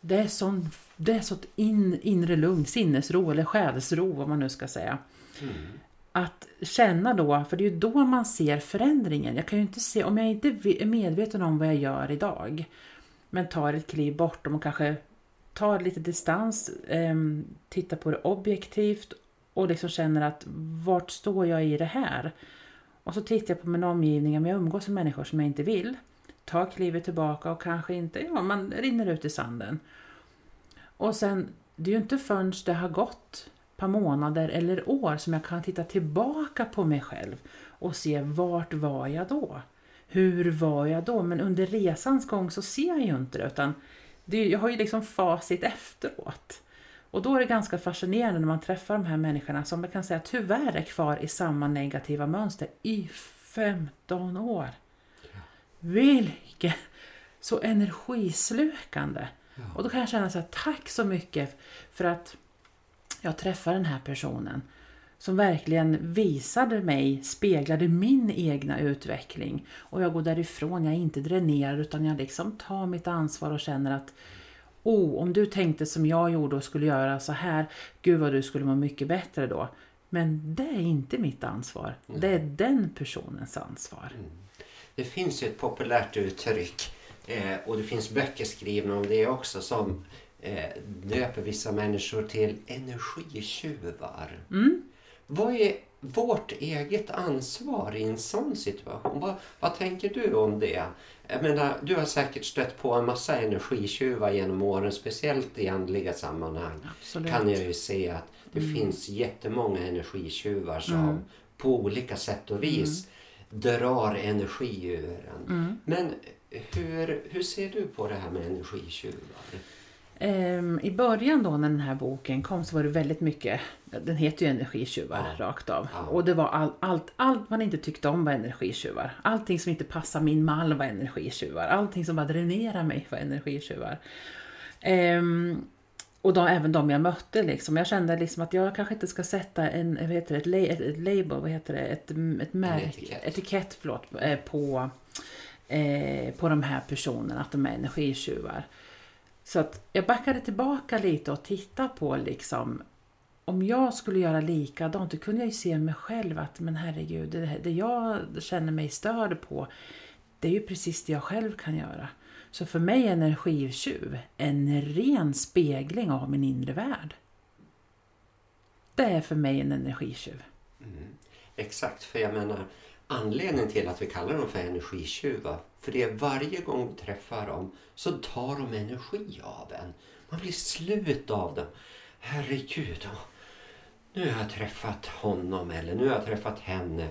Det är sån, det är sånt in, inre lugn, sinnesro eller själsro vad man nu ska säga. Att känna då, för det är ju då man ser förändringen. Jag kan ju inte se, om jag inte är medveten om vad jag gör idag men tar ett kliv bortom och kanske tar lite distans, eh, tittar på det objektivt och liksom känner att vart står jag i det här? Och så tittar jag på min omgivning, om jag umgås med människor som jag inte vill, tar klivet tillbaka och kanske inte, ja man rinner ut i sanden. Och sen, det är ju inte förrän det har gått ett par månader eller år som jag kan titta tillbaka på mig själv och se vart var jag då? Hur var jag då? Men under resans gång så ser jag ju inte det utan det, jag har ju liksom facit efteråt. Och då är det ganska fascinerande när man träffar de här människorna som man kan säga tyvärr är kvar i samma negativa mönster i 15 år. Vilket så energislukande. Och då kan jag känna så här, tack så mycket för att jag träffar den här personen som verkligen visade mig, speglade min egna utveckling. Och jag går därifrån, jag är inte dränerad utan jag liksom tar mitt ansvar och känner att Oh, om du tänkte som jag gjorde och skulle göra så här, gud vad du skulle må mycket bättre då. Men det är inte mitt ansvar. Det är den personens ansvar. Det finns ju ett populärt uttryck eh, och det finns böcker skrivna om det också som eh, döper vissa människor till energitjuvar. Vad är vårt eget ansvar i en sån situation? Vad, vad tänker du om det? Jag menar, du har säkert stött på en massa energitjuvar genom åren, speciellt i andliga sammanhang. Absolut. kan jag ju se att det finns jättemånga energitjuvar som på olika sätt och vis drar energi ur en. Men hur, hur ser du på det här med energitjuvar? Ehm, I början då när den här boken kom så var det väldigt mycket, den heter ju energitjuvar Ja. rakt av. Ja. Och det var all, allt, allt man inte tyckte om var energitjuvar. Allting som inte passar min mall var energitjuvar. Allting som bara dränerar mig var energitjuvar. Ehm, och då, även de jag mötte liksom. Jag kände liksom att jag kanske inte ska sätta en, vad heter det, ett, ett label, vad heter det, ett, ett märke, etikett. etikett förlåt, eh, på, eh, på de här personerna, att de är energitjuvar. Så att jag backade tillbaka lite och tittade på liksom om jag skulle göra likadant, då kunde jag ju se mig själv att men herregud, det, det jag känner mig störd på, det är ju precis det jag själv kan göra. Så för mig är energitjuv en ren spegling av min inre värld. Det är för mig en energitjuv. Mm. Exakt, för jag menar anledningen till att vi kallar dem för energitjuvar för det är varje gång vi träffar dem så tar de energi av en. Man blir slut av dem. Herregud, nu har jag träffat honom eller nu har jag träffat henne.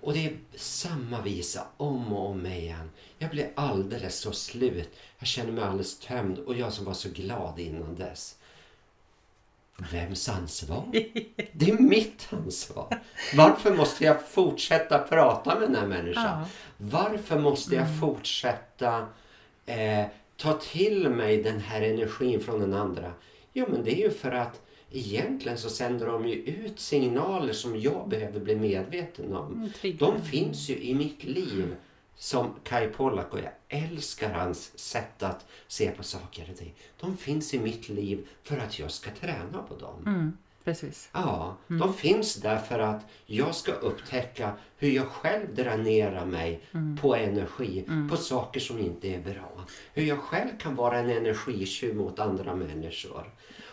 Och det är samma visa om och om igen. Jag blir alldeles så slut. Jag känner mig alldeles tömd och jag som var så glad innan dess. Vems ansvar? [LAUGHS] Det är mitt ansvar. Varför måste jag fortsätta prata med den här människan? Varför måste jag fortsätta eh, ta till mig den här energin från den andra? Jo, men det är ju för att egentligen så sänder de ju ut signaler som jag behöver bli medveten om. Mm. De finns ju i mitt liv som Kai Pollak och jag älskar hans sätt att se på saker och ting. De finns i mitt liv för att jag ska träna på dem. Mm, precis. Ja, de finns där för att jag ska upptäcka hur jag själv dränerar mig på energi, på saker som inte är bra. Hur jag själv kan vara en energitjuv mot andra människor.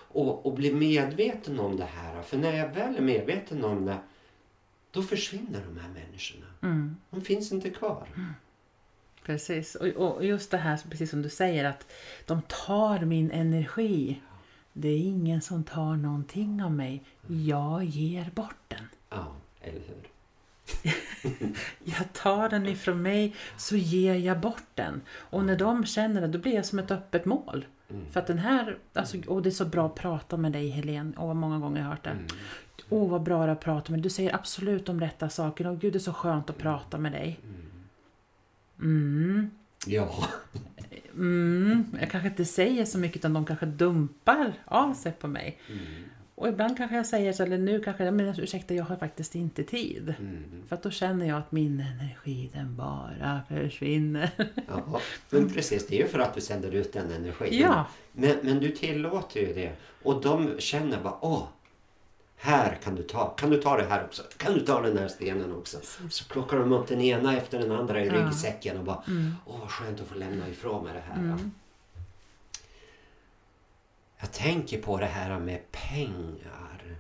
Och, och bli medveten om det här. För när jag väl är medveten om det, då försvinner de här människorna. Mm. De finns inte kvar. Precis, och, och just det här precis som du säger att de tar min energi. Det är ingen som tar någonting av mig. Jag ger bort den. Ja, eller hur? [LAUGHS] Jag tar den ifrån mig så ger jag bort den. Och när de känner det då blir jag som ett öppet mål. För att den här, alltså, och det är så bra att prata med dig Helene. Vad många gånger jag har hört det. Åh vad bra att prata med dig. Du säger absolut de rätta sakerna. Och gud det är så skönt att prata med dig. Mm. Ja, Mm, jag kanske inte säger så mycket utan de kanske dumpar av sig på mig. Och ibland kanske jag säger så, eller nu kanske jag men ursäkta jag har faktiskt inte tid. För att då känner jag att min energi den bara försvinner. ja. Men precis, det är ju för att du sänder ut den energin. Ja. Men, men du tillåter ju det. Och de känner bara, åh, här kan du ta, kan du ta det här också? Kan du ta den här stenen också? Så plockar de upp den ena efter den andra i ryggsäcken och bara, åh vad skönt att få lämna ifrån mig det här. Jag tänker på det här med pengar.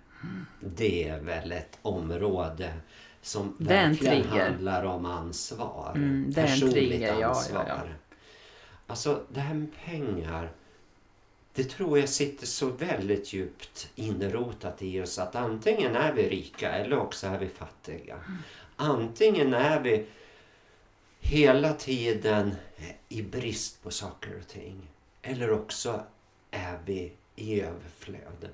Det är väl ett område som Det är en verkligen trigger. handlar om ansvar. Mm, Personligt trigger, ja, ja, ansvar. ja. Alltså det här med pengar. Det tror jag sitter så väldigt djupt inrotat i oss att antingen är vi rika eller också är vi fattiga. Antingen är vi hela tiden i brist på saker och ting. Eller också är vi i överflöd.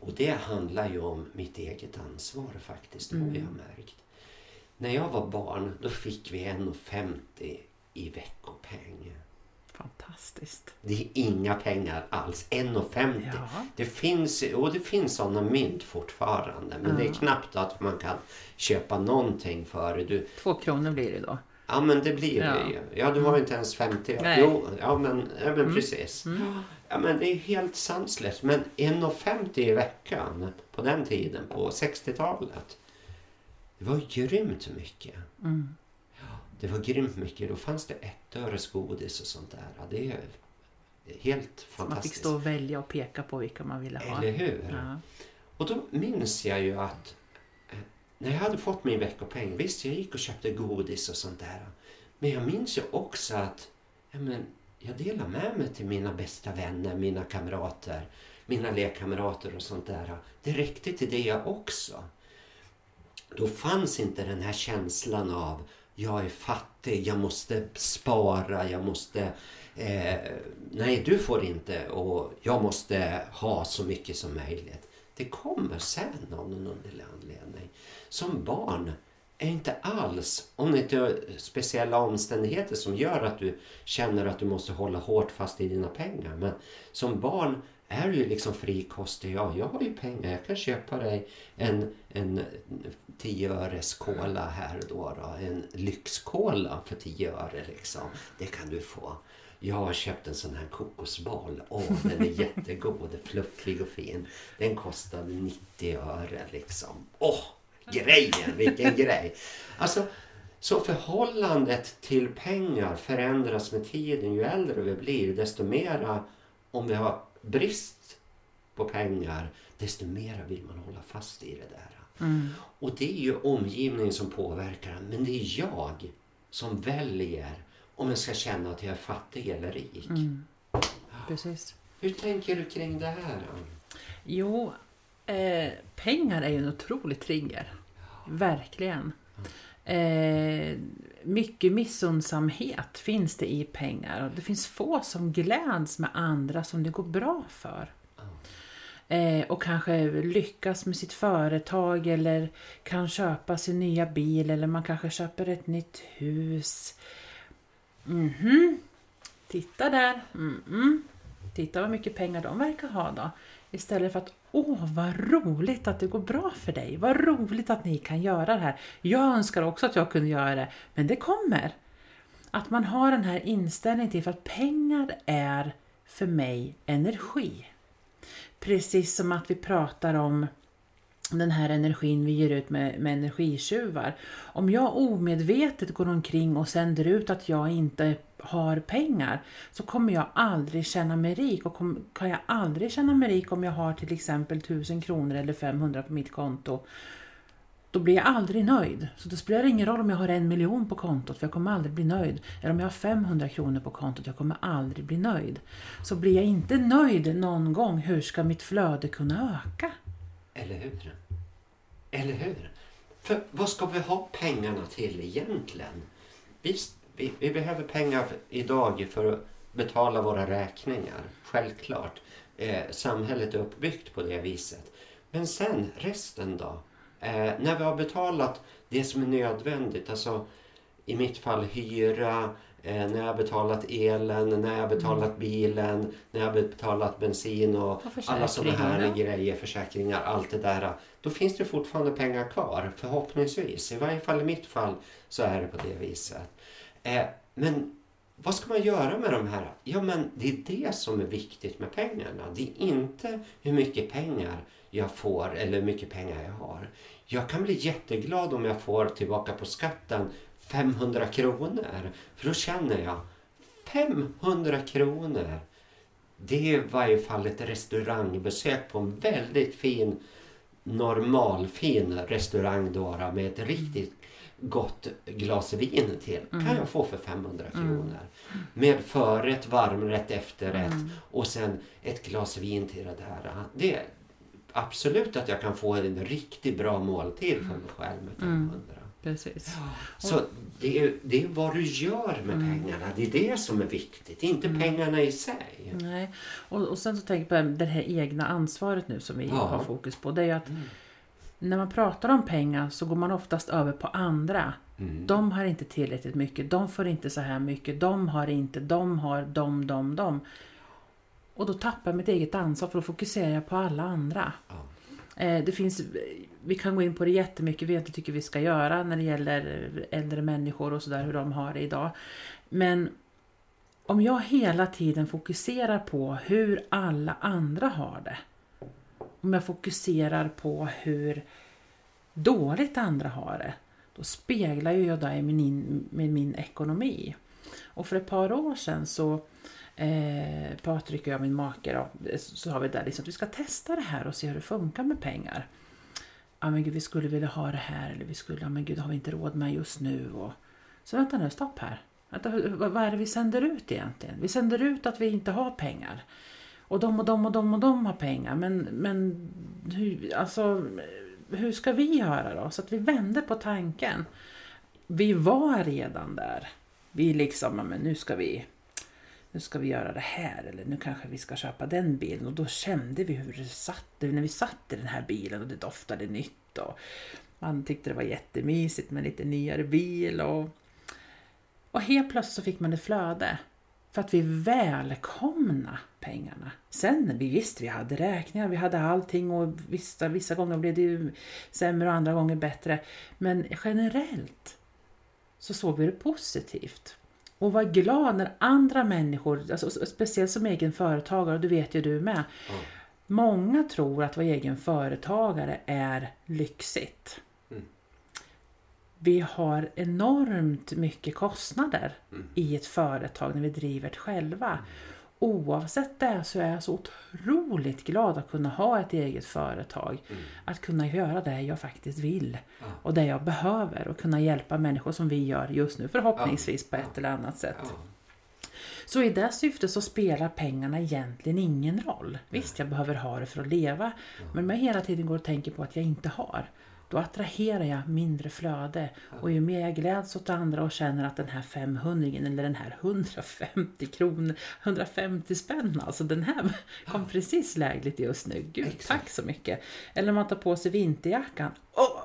Och det handlar ju om mitt eget ansvar faktiskt, har jag märkt. När jag var barn då fick vi 1,50 i veckopeng. Fantastiskt. Det är inga pengar alls. 1,50. Ja. Det finns, och det finns sådana mynt fortfarande. Men det är knappt att man kan köpa någonting för. Du, Två kronor blir det då. ja men det blir Ja. det ju. Ja du har ju inte ens 50. Nej. Jo, ja men, ja, men precis. Ja men det är helt sanslöst. Men 1,50 i veckan på den tiden, på 60-talet. Det var grymt mycket. Mm. Det var grymt mycket. Då fanns det ett öres godis och sånt där. Ja, Det är helt Man fick fantastiskt. stå och välja och peka på vilka man ville ha. Eller hur? Ja. Och då minns jag ju att eh, när jag hade fått min veckopeng, visst jag gick och köpte godis och sånt där. Men jag minns ju också att ja, men, jag delade med mig till mina bästa vänner, mina kamrater, mina lekkamrater och sånt där. Det räckte till det också. Då fanns inte den här känslan av jag är fattig, jag måste spara, jag måste... Eh, nej, du får inte och jag måste ha så mycket som möjligt. Det kommer sen av någon underlig anledning. Som barn är inte alls, om det inte är speciella omständigheter som gör att du känner att du måste hålla hårt fast i dina pengar. Men som barn är du ju liksom frikostig. Ja, jag har ju pengar. Jag kan köpa dig en, en 10 öres cola här då, då. En lyxkola för 10 öre liksom. Det kan du få. Jag har köpt en sån här kokosboll. Åh, den är jättegod, fluffig och fin. Den kostade 90 öre liksom. Åh, grejen, vilken grej! Alltså, så förhållandet till pengar förändras med tiden. Ju äldre vi blir, desto mera, om vi har brist på pengar, desto mera vill man hålla fast i det där. Mm. Och det är ju omgivningen som påverkar en, men det är jag som väljer om jag ska känna att jag är fattig eller rik. Mm. Precis. Hur tänker du kring det här? Jo, eh, pengar är ju en otrolig trigger. Verkligen. Eh, mycket missundsamhet finns det i pengar. Och det finns få som gläds med andra som det går bra för. Eh, och kanske lyckas med sitt företag eller kan köpa sin nya bil eller man kanske köper ett nytt hus. Mhm. Titta där. Mm-mm. Titta vad mycket pengar de verkar ha då. Istället för att Åh, vad roligt att det går bra för dig. Vad roligt att ni kan göra det här. Jag önskar också att jag kunde göra det, men det kommer. Att man har den här inställningen till för att pengar är för mig energi. Precis som att vi pratar om den här energin vi ger ut med, med energitjuvar. Om jag omedvetet går omkring och sänder ut att jag inte har pengar så kommer jag aldrig känna mig rik och kom, kan jag aldrig känna mig rik om jag har till exempel 1000 kronor eller 500 på mitt konto då blir jag aldrig nöjd. Så det spelar ingen roll om jag har en miljon på kontot, för jag kommer aldrig bli nöjd. Eller om jag har 500 kronor på kontot, jag kommer aldrig bli nöjd. Så blir jag inte nöjd någon gång, hur ska mitt flöde kunna öka? Eller hur? Eller hur? För vad ska vi ha pengarna till egentligen? Visst, vi, vi behöver pengar idag för att betala våra räkningar. Självklart. Eh, samhället är uppbyggt på det viset. Men sen resten då? Eh, när vi har betalat det som är nödvändigt, alltså i mitt fall hyra, eh, när jag har betalat elen, när jag har betalat mm. bilen, när jag har betalat bensin och, och alla sådana här grejer, försäkringar, allt det där. Då finns det fortfarande pengar kvar, förhoppningsvis. I varje fall i mitt fall så är det på det viset. Eh, men vad ska man göra med de här? Ja, men det är det som är viktigt med pengarna. Det är inte hur mycket pengar jag får eller hur mycket pengar jag har. Jag kan bli jätteglad om jag får tillbaka på skatten 500 kronor. För då känner jag 500 kronor. Det är i varje fall ett restaurangbesök på en väldigt fin normalfin restaurang då med ett riktigt gott glas vin till mm. kan jag få för 500 mm. kronor. Mm. Med förrätt, varmrätt, efterrätt mm. och sen ett glas vin till det där. Det, absolut att jag kan få en riktigt bra måltid för mig själv med 500. Mm. Precis. Så det är, det är vad du gör med mm. pengarna. Det är det som är viktigt, inte mm. pengarna i sig. Nej. Och, och sen så tänker jag på det här egna ansvaret nu som vi ja. har fokus på. Det är att mm. När man pratar om pengar så går man oftast över på andra. Mm. De har inte tillräckligt mycket, de får inte så här mycket, de har inte, de har, de, de, de. Och då tappar jag mitt eget ansvar för då fokuserar jag på alla andra. Eh, det finns, vi kan gå in på det jättemycket, vi inte tycker vi ska göra när det gäller äldre människor och sådär, hur de har det idag. Men om jag hela tiden fokuserar på hur alla andra har det. Om jag fokuserar på hur dåligt andra har det. Då speglar jag det i min, med min ekonomi. Och för ett par år sedan så eh, Patrik och jag, min make, då, så har vi där liksom att vi ska testa det här och se hur det funkar med pengar. Ja men gud, vi skulle vilja ha det här eller vi skulle, ja men gud, har vi inte råd med just nu? Och, så vänta nu, stopp här. Vänta, vad är det vi sänder ut egentligen? Vi sänder ut att vi inte har pengar. Och de och de och de och de har pengar. Men, men hur, alltså, hur ska vi göra då? Så att vi vände på tanken. Vi var redan där. Vi liksom, men nu ska vi nu ska vi göra det här eller nu kanske vi ska köpa den bilen och då kände vi hur det satt när vi satt i den här bilen och det doftade nytt och man tyckte det var jättemysigt med en lite nyare bil och, och helt plötsligt så fick man ett flöde för att vi välkomna pengarna. Sen vi visste vi hade räkningar, vi hade allting och vissa, vissa gånger blev det ju sämre och andra gånger bättre. Men generellt så såg vi det positivt. Och var glad när andra människor, alltså, speciellt som egen företagare, och det vet ju du med. Mm. Många tror att vara egen företagare är lyxigt. Vi har enormt mycket kostnader mm. i ett företag när vi driver det själva. Mm oavsett det så är jag så otroligt glad att kunna ha ett eget företag. Mm. Att kunna göra det jag faktiskt vill och det jag behöver och kunna hjälpa människor som vi gör just nu förhoppningsvis på ett eller annat sätt. Så i det syftet så spelar pengarna egentligen ingen roll. Visst, jag behöver ha det för att leva, men om jag hela tiden går och tänker på att jag inte har, då attraherar jag mindre flöde. Och ju mer jag gläds åt andra och känner att den här 500 eller den här 150 kronor, 150 spänn, alltså den här [LAUGHS] kom precis lägligt just nu. Gud, Exakt. tack så mycket. Eller man tar på sig vinterjackan. Åh,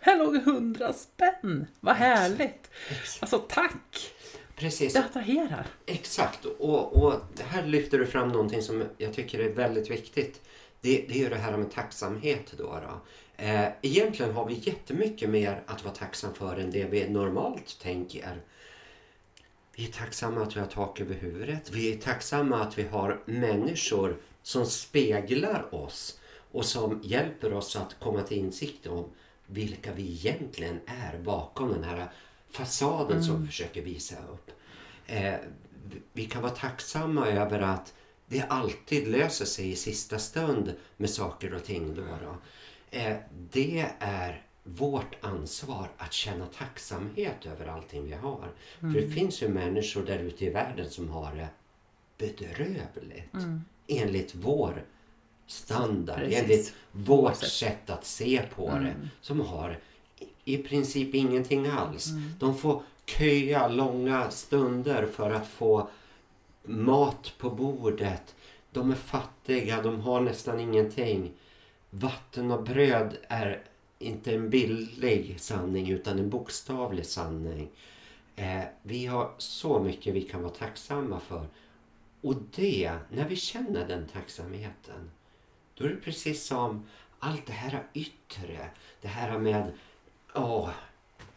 här låg 100 spänn! Vad härligt! Exakt. Alltså tack! Precis. Det attraherar. Exakt, och, och här lyfter du fram någonting som jag tycker är väldigt viktigt. Det, det är ju det här med tacksamhet då. då. Eh, egentligen har vi jättemycket mer att vara tacksam för än det vi normalt tänker. Vi är tacksamma att vi har tak över huvudet. Vi är tacksamma att vi har människor som speglar oss och som hjälper oss att komma till insikt om vilka vi egentligen är bakom den här fasaden mm. som vi försöker visa upp. Eh, vi kan vara tacksamma över att det alltid löser sig i sista stund med saker och ting. Då, då. Eh, det är vårt ansvar att känna tacksamhet över allting vi har. Mm. För det finns ju människor där ute i världen som har det bedrövligt. Mm. Enligt vår standard, Precis. enligt vårt sätt att se på mm. det. Som har i princip ingenting alls. Mm. De får köa långa stunder för att få mat på bordet. De är fattiga, de har nästan ingenting. Vatten och bröd är inte en bildlig sanning utan en bokstavlig sanning. Eh, vi har så mycket vi kan vara tacksamma för. Och det, när vi känner den tacksamheten, då är det precis som allt det här yttre. Det här med, åh,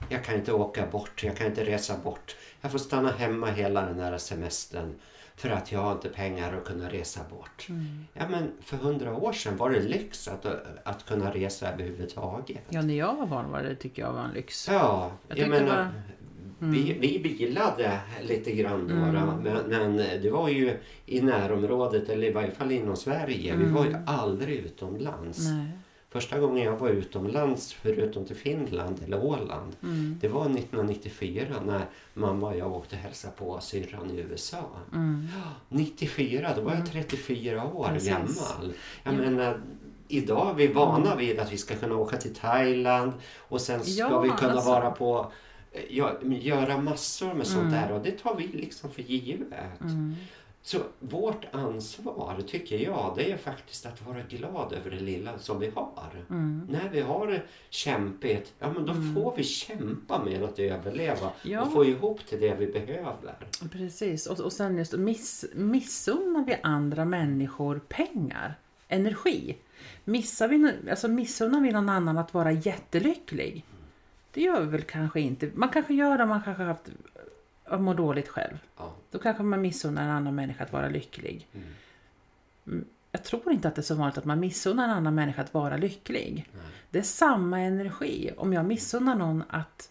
jag kan inte åka bort, jag kan inte resa bort. Jag får stanna hemma hela den här semestern för att jag har inte pengar att kunna resa bort. Mm. Ja, men för hundra år sedan var det lyx att, att kunna resa överhuvudtaget. Ja, när jag var barn var det tycker jag var en lyx. Ja, jag, jag menar, var... mm. vi, vi bilade lite grann bara, mm. men, men, det var ju i närområdet eller i varje fall inom Sverige. Vi var ju mm. aldrig utomlands. Nej. Första gången jag var utomlands, förutom till Finland eller Åland, mm. det var 1994 när mamma och jag åkte hälsa på syrran i USA. Mm. 94, då var jag 34 mm. år Precis. gammal. Jag ja. menar, idag är vi vana vid att vi ska kunna åka till Thailand och sen ska ja, vi kunna alltså. vara på ja, göra massor med sånt mm. där och det tar vi liksom för givet. Mm. Så vårt ansvar, tycker jag, det är faktiskt att vara glad över det lilla som vi har. Mm. När vi har det kämpigt, ja men då mm. får vi kämpa med att överleva ja. och få ihop till det vi behöver. Precis, och, och sen just miss, missunnar vi andra människor pengar, energi. Missar vi, alltså missunnar vi någon annan att vara jättelycklig? Det gör vi väl kanske inte. Man kanske gör det om man kanske haft mår dåligt själv. Ja. Då kanske man missunnar en annan människa att vara lycklig. Mm. mm. Jag tror inte att det är så vanligt att man missunnar en annan människa att vara lycklig. Nej. Det är samma energi. Om jag missunnar någon att,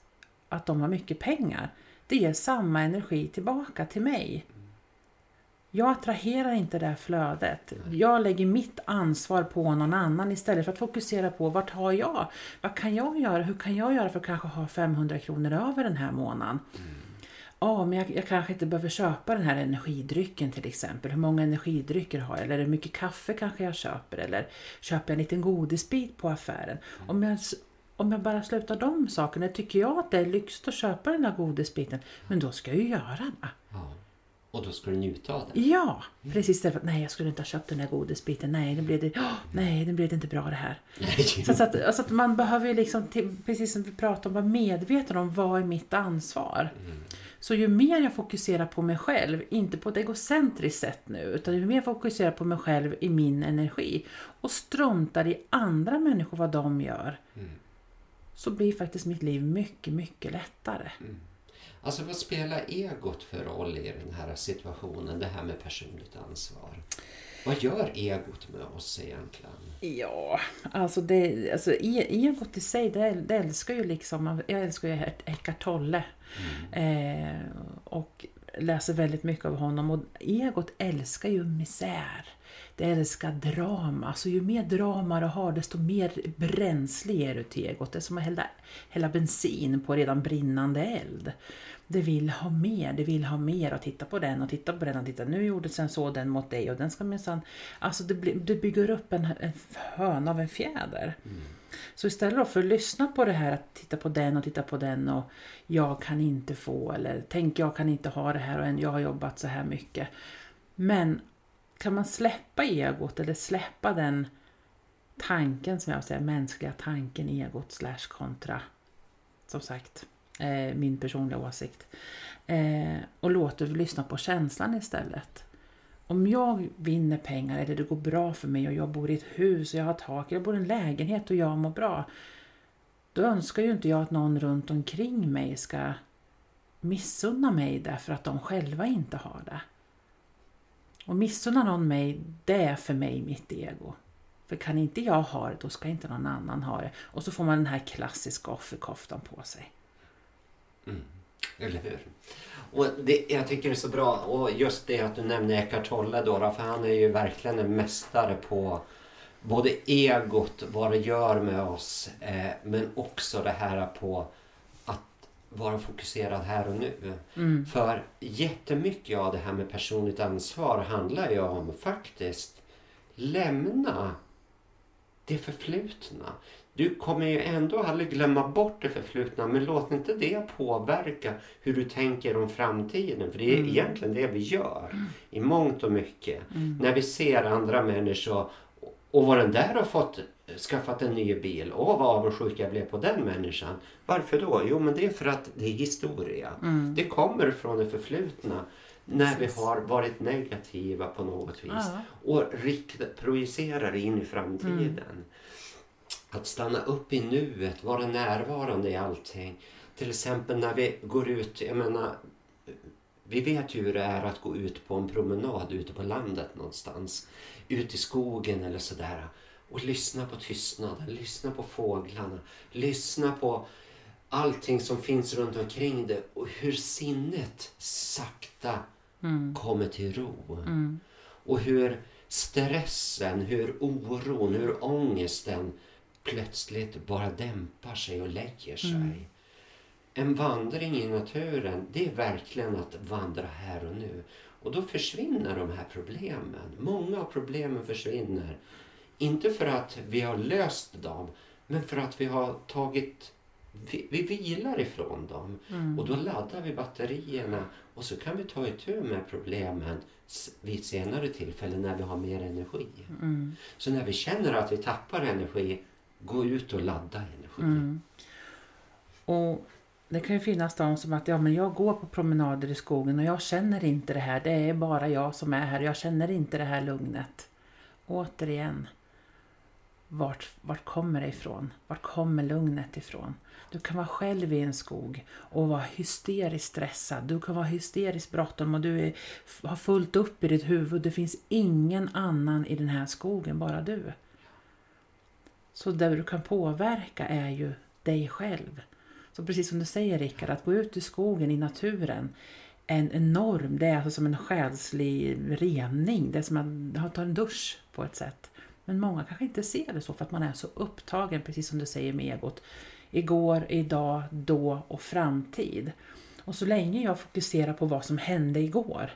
att de har mycket pengar, det ger samma energi tillbaka till mig. Mm. Jag attraherar inte det här flödet. Nej. Jag lägger mitt ansvar på någon annan istället för att fokusera på vart har jag? Vad kan jag göra? Hur kan jag göra för att kanske ha 500 kronor över den här månaden? Mm ja, men jag, jag, kanske inte behöver köpa den här energidrycken till exempel. Hur många energidrycker har jag? Eller hur mycket kaffe kanske jag köper? Eller köper jag en liten godisbit på affären? Mm. Om jag, om jag bara slutar de sakerna, tycker jag att det är lyx att köpa den där godisbiten, men då ska jag ju göra det. Ja. Och då ska du njuta av det? Ja, mm. precis. Därför att nej, jag skulle inte ha köpt den där godisbiten. Nej, det blev det, oh, nej, det blev det inte bra det här. [LAUGHS] så, så, att, alltså att man behöver ju liksom, precis som vi pratade om, vara medveten om vad är mitt ansvar. Mm. Så ju mer jag fokuserar på mig själv, inte på ett egocentriskt sätt nu, utan ju mer jag fokuserar på mig själv i min energi och struntar i andra människor vad de gör, mm. så blir faktiskt mitt liv mycket, mycket lättare. Mm. Alltså vad spelar egot för roll i den här situationen, det här med personligt ansvar? Vad gör egot med oss egentligen? Ja, alltså, det, alltså e, egot i sig, det, det älskar ju liksom, jag älskar ju Eckart Tolle. Mm. Eh, och läser väldigt mycket av honom och egot älskar ju misär. Det älskar drama. Så ju mer drama du har desto mer bränsle ger du till egot. Det är som att hälla, hälla bensin på redan brinnande eld det vill ha mer, det vill ha mer och titta på den och titta på den och titta nu gjorde sen så den mot dig och den ska minsann, alltså det, det bygger upp en, en hön av en fjäder. Mm. Så istället för att lyssna på det här att titta på den och titta på den och jag kan inte få eller tänk jag kan inte ha det här och jag har jobbat så här mycket. Men kan man släppa egot eller släppa den tanken som jag säger, mänskliga tanken, egot slash kontra som sagt eh, min personliga åsikt. Eh, och låter lyssna på känslan istället. Om jag vinner pengar eller det går bra för mig och jag bor i ett hus och jag har tak, jag bor i en lägenhet och jag mår bra. Då önskar ju inte jag att någon runt omkring mig ska missunna mig därför att de själva inte har det. Och missunna någon mig, det är för mig mitt ego. För kan inte jag ha det, då ska inte någon annan ha det. Och så får man den här klassiska offerkoftan på sig. Mm. Eller hur? Och det, jag tycker det är så bra, och just det att du nämner Eckart Tolle då, för han är ju verkligen en mästare på både egot, vad det gör med oss, eh, men också det här på att vara fokuserad här och nu. Mm. För jättemycket av det här med personligt ansvar handlar ju om faktiskt lämna det förflutna. Du kommer ju ändå aldrig glömma bort det förflutna men låt inte det påverka hur du tänker om framtiden. För det är Mm. egentligen det vi gör i mångt och mycket. Mm. När vi ser andra människor och vad den där har fått skaffat en ny bil. Åh vad avundsjuk jag blev på den människan. Varför då? Jo men det är för att det är historia. Mm. Det kommer från det förflutna. När vi har varit negativa på något vis Ja. och rikta, projicerar in i framtiden. Mm. Att stanna upp i nuet, vara närvarande i allting. Till exempel när vi går ut, jag menar, vi vet ju hur det är att gå ut på en promenad ute på landet någonstans. Ut i skogen eller sådär. Och lyssna på tystnaden, lyssna på fåglarna, lyssna på allting som finns runt omkring det och hur sinnet sakta Mm. kommer till ro. Mm. Och hur stressen, hur oron, hur ångesten plötsligt bara dämpar sig och lägger sig. Mm. En vandring i naturen, det är verkligen att vandra här och nu. Och då försvinner de här problemen. Många av problemen försvinner. Inte för att vi har löst dem, men för att vi har tagit... Vi, vi vilar ifrån dem. Mm. Och då laddar vi batterierna och så kan vi ta itu med problemen vid ett senare tillfälle när vi har mer energi. Mm. Så när vi känner att vi tappar energi, gå ut och ladda energi. Mm. Och det kan ju finnas de som att ja, men jag går på promenader i skogen och jag känner inte det här. Det är bara jag som är här. Jag känner inte det här lugnet. Återigen, vart, vart kommer det ifrån? Vart kommer lugnet ifrån? Du kan vara själv i en skog och vara hysteriskt stressad. Du kan vara hysteriskt bråttom och du är, har fullt upp i ditt huvud. Det finns ingen annan i den här skogen, bara du. Så det du kan påverka är ju dig själv. Så precis som du säger Rickard, att gå ut i skogen, i naturen, en enorm, det är alltså som en själslig rening. Det är som att ta en dusch på ett sätt. Men många kanske inte ser det så för att man är så upptagen, precis som du säger med egot. Igår, idag, då och framtid. Och så länge jag fokuserar på vad som hände igår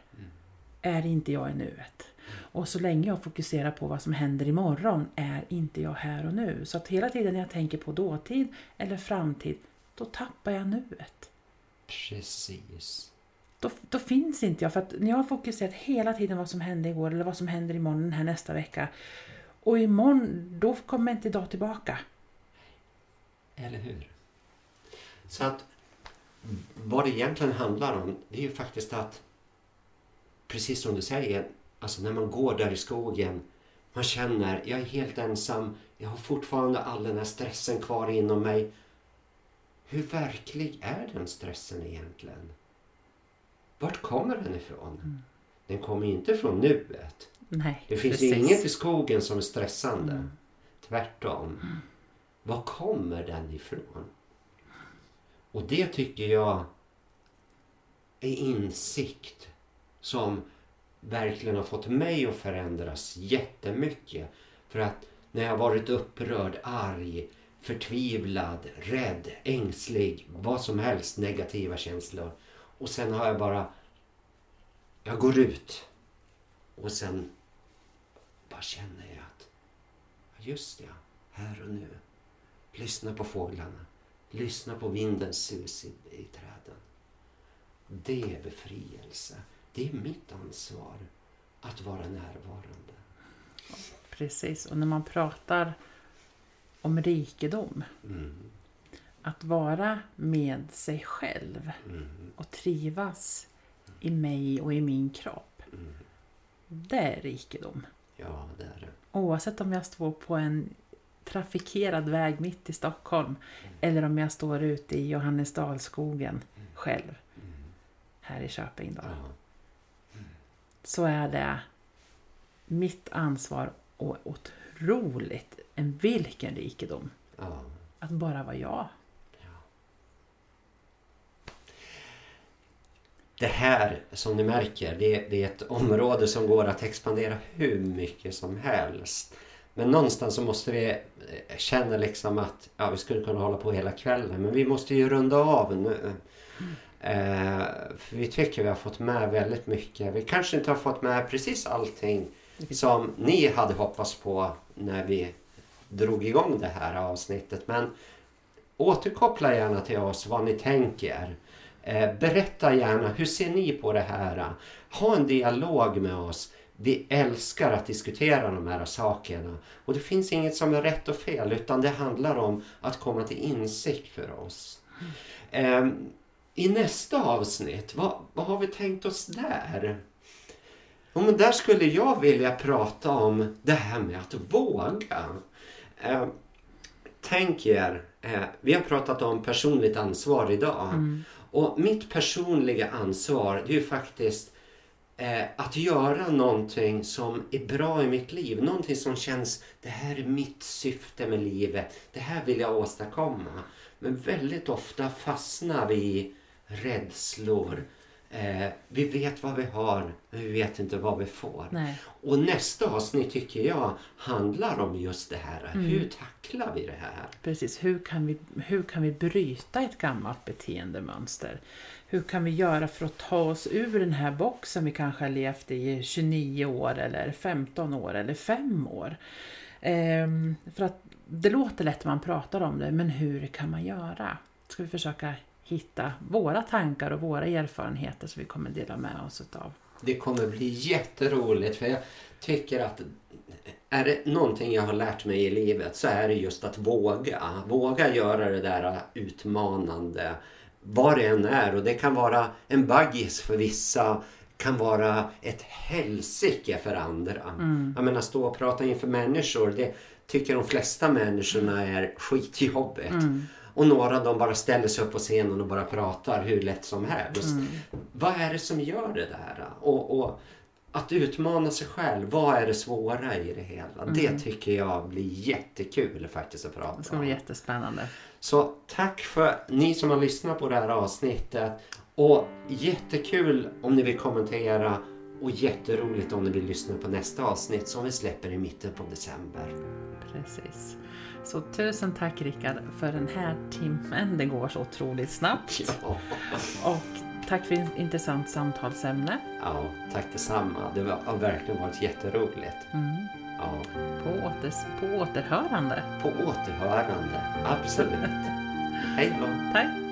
är inte jag i nuet. Och så länge jag fokuserar på vad som händer imorgon är inte jag här och nu. Så att hela tiden när jag tänker på dåtid eller framtid, då tappar jag nuet. Precis. Då, då finns inte jag. För att när jag har fokuserat hela tiden vad som hände igår eller vad som händer imorgon den här nästa vecka. Och imorgon, då kommer inte idag tillbaka. Eller hur? Så att vad det egentligen handlar om det är ju faktiskt att precis som du säger, alltså när man går där i skogen man känner, jag är helt ensam, jag har fortfarande all den här stressen kvar inom mig. Hur verklig är den stressen egentligen? Vart kommer den ifrån? Mm. Den kommer inte från nuet. Nej, Det finns precis. inget i skogen som är stressande. Mm. Tvärtom. Var kommer den ifrån? Och det tycker jag är insikt som verkligen har fått mig att förändras jättemycket. För att när jag varit upprörd, arg, förtvivlad, rädd, ängslig, vad som helst negativa känslor. Och sen har jag bara, jag går ut och sen bara känner jag att, ja, just ja, här och nu. Lyssna på fåglarna. Lyssna på vindens sus i, i träden. Det är befrielse. Det är mitt ansvar att vara närvarande. Precis, och när man pratar om rikedom, Mm, att vara med sig själv mm, och trivas i mig och i min kropp, mm. det är rikedom. Ja, det är det. Oavsett om jag står på en trafikerad väg mitt i Stockholm eller om jag står ute i Johannesdalsskogen själv. Mm. här i Köping då, Ja. Så är det mitt ansvar och otroligt, en vilken rikedom, Ja. att bara vara jag. Det här som ni märker, det, det är ett område som går att expandera hur mycket som helst. Men någonstans så måste vi eh, känna liksom att ja, vi skulle kunna hålla på hela kvällen. Men vi måste ju runda av nu. Eh, vi tycker vi har fått med väldigt mycket. Vi kanske inte har fått med precis allting som ni hade hoppats på när vi drog igång det här avsnittet. Men återkoppla gärna till oss vad ni tänker. Eh, berätta gärna, hur ser ni på det här? Ha en dialog med oss. Vi älskar att diskutera de här sakerna. Och det finns inget som är rätt och fel utan det handlar om att komma till insikt för oss. Eh, I nästa avsnitt, vad, vad har vi tänkt oss där? Jo, men där skulle jag vilja prata om det här med att våga. Eh, tänk er, eh, vi har pratat om personligt ansvar idag. Och mitt personliga ansvar det är ju faktiskt eh, att göra någonting som är bra i mitt liv. Någonting som känns, det här är mitt syfte med livet. Det här vill jag åstadkomma. Men väldigt ofta fastnar vi i rädslor. Eh, vi vet vad vi har, men vi vet inte vad vi får. Nej. Och nästa avsnitt tycker jag handlar om just det här. Hur tacklar vi det här? Precis, hur kan, vi, hur kan vi bryta ett gammalt beteendemönster? Hur kan vi göra för att ta oss ur den här boxen vi kanske har levt i 29 år eller 15 år eller 5 år? Ehm, för att det låter lätt när man pratar om det, men hur kan man göra? Ska vi försöka hitta våra tankar och våra erfarenheter som vi kommer dela med oss utav. Det kommer bli jätteroligt för jag tycker att är det någonting jag har lärt mig i livet så är det just att våga. Våga göra det där utmanande. Vad det än är. Och det kan vara en baggis för vissa. kan vara ett helsike för andra. Jag menar stå och prata inför människor. Det tycker de flesta människorna är skitjobbigt. Och några av dem bara ställer sig upp på scenen och bara pratar hur lätt som helst. Vad är det som gör det där? Och, och att utmana sig själv. Vad är det svåra i det hela? Det tycker jag blir jättekul faktiskt att prata Det ska om. bli jättespännande. Så tack för ni som har lyssnat på det här avsnittet. Och jättekul om ni vill kommentera och jätteroligt om ni vill lyssna på nästa avsnitt som vi släpper i mitten på december. Precis. Så tusen tack Rickard för den här timmen. Det går så otroligt snabbt. Ja, Och tack för ett intressant samtalsämne. ja tack detsamma. Det har verkligen varit jätteroligt. Mm. Ja, På, åter, på återhörande. på återhörande. Absolut. [LAUGHS] Hej då. Tack. Hej.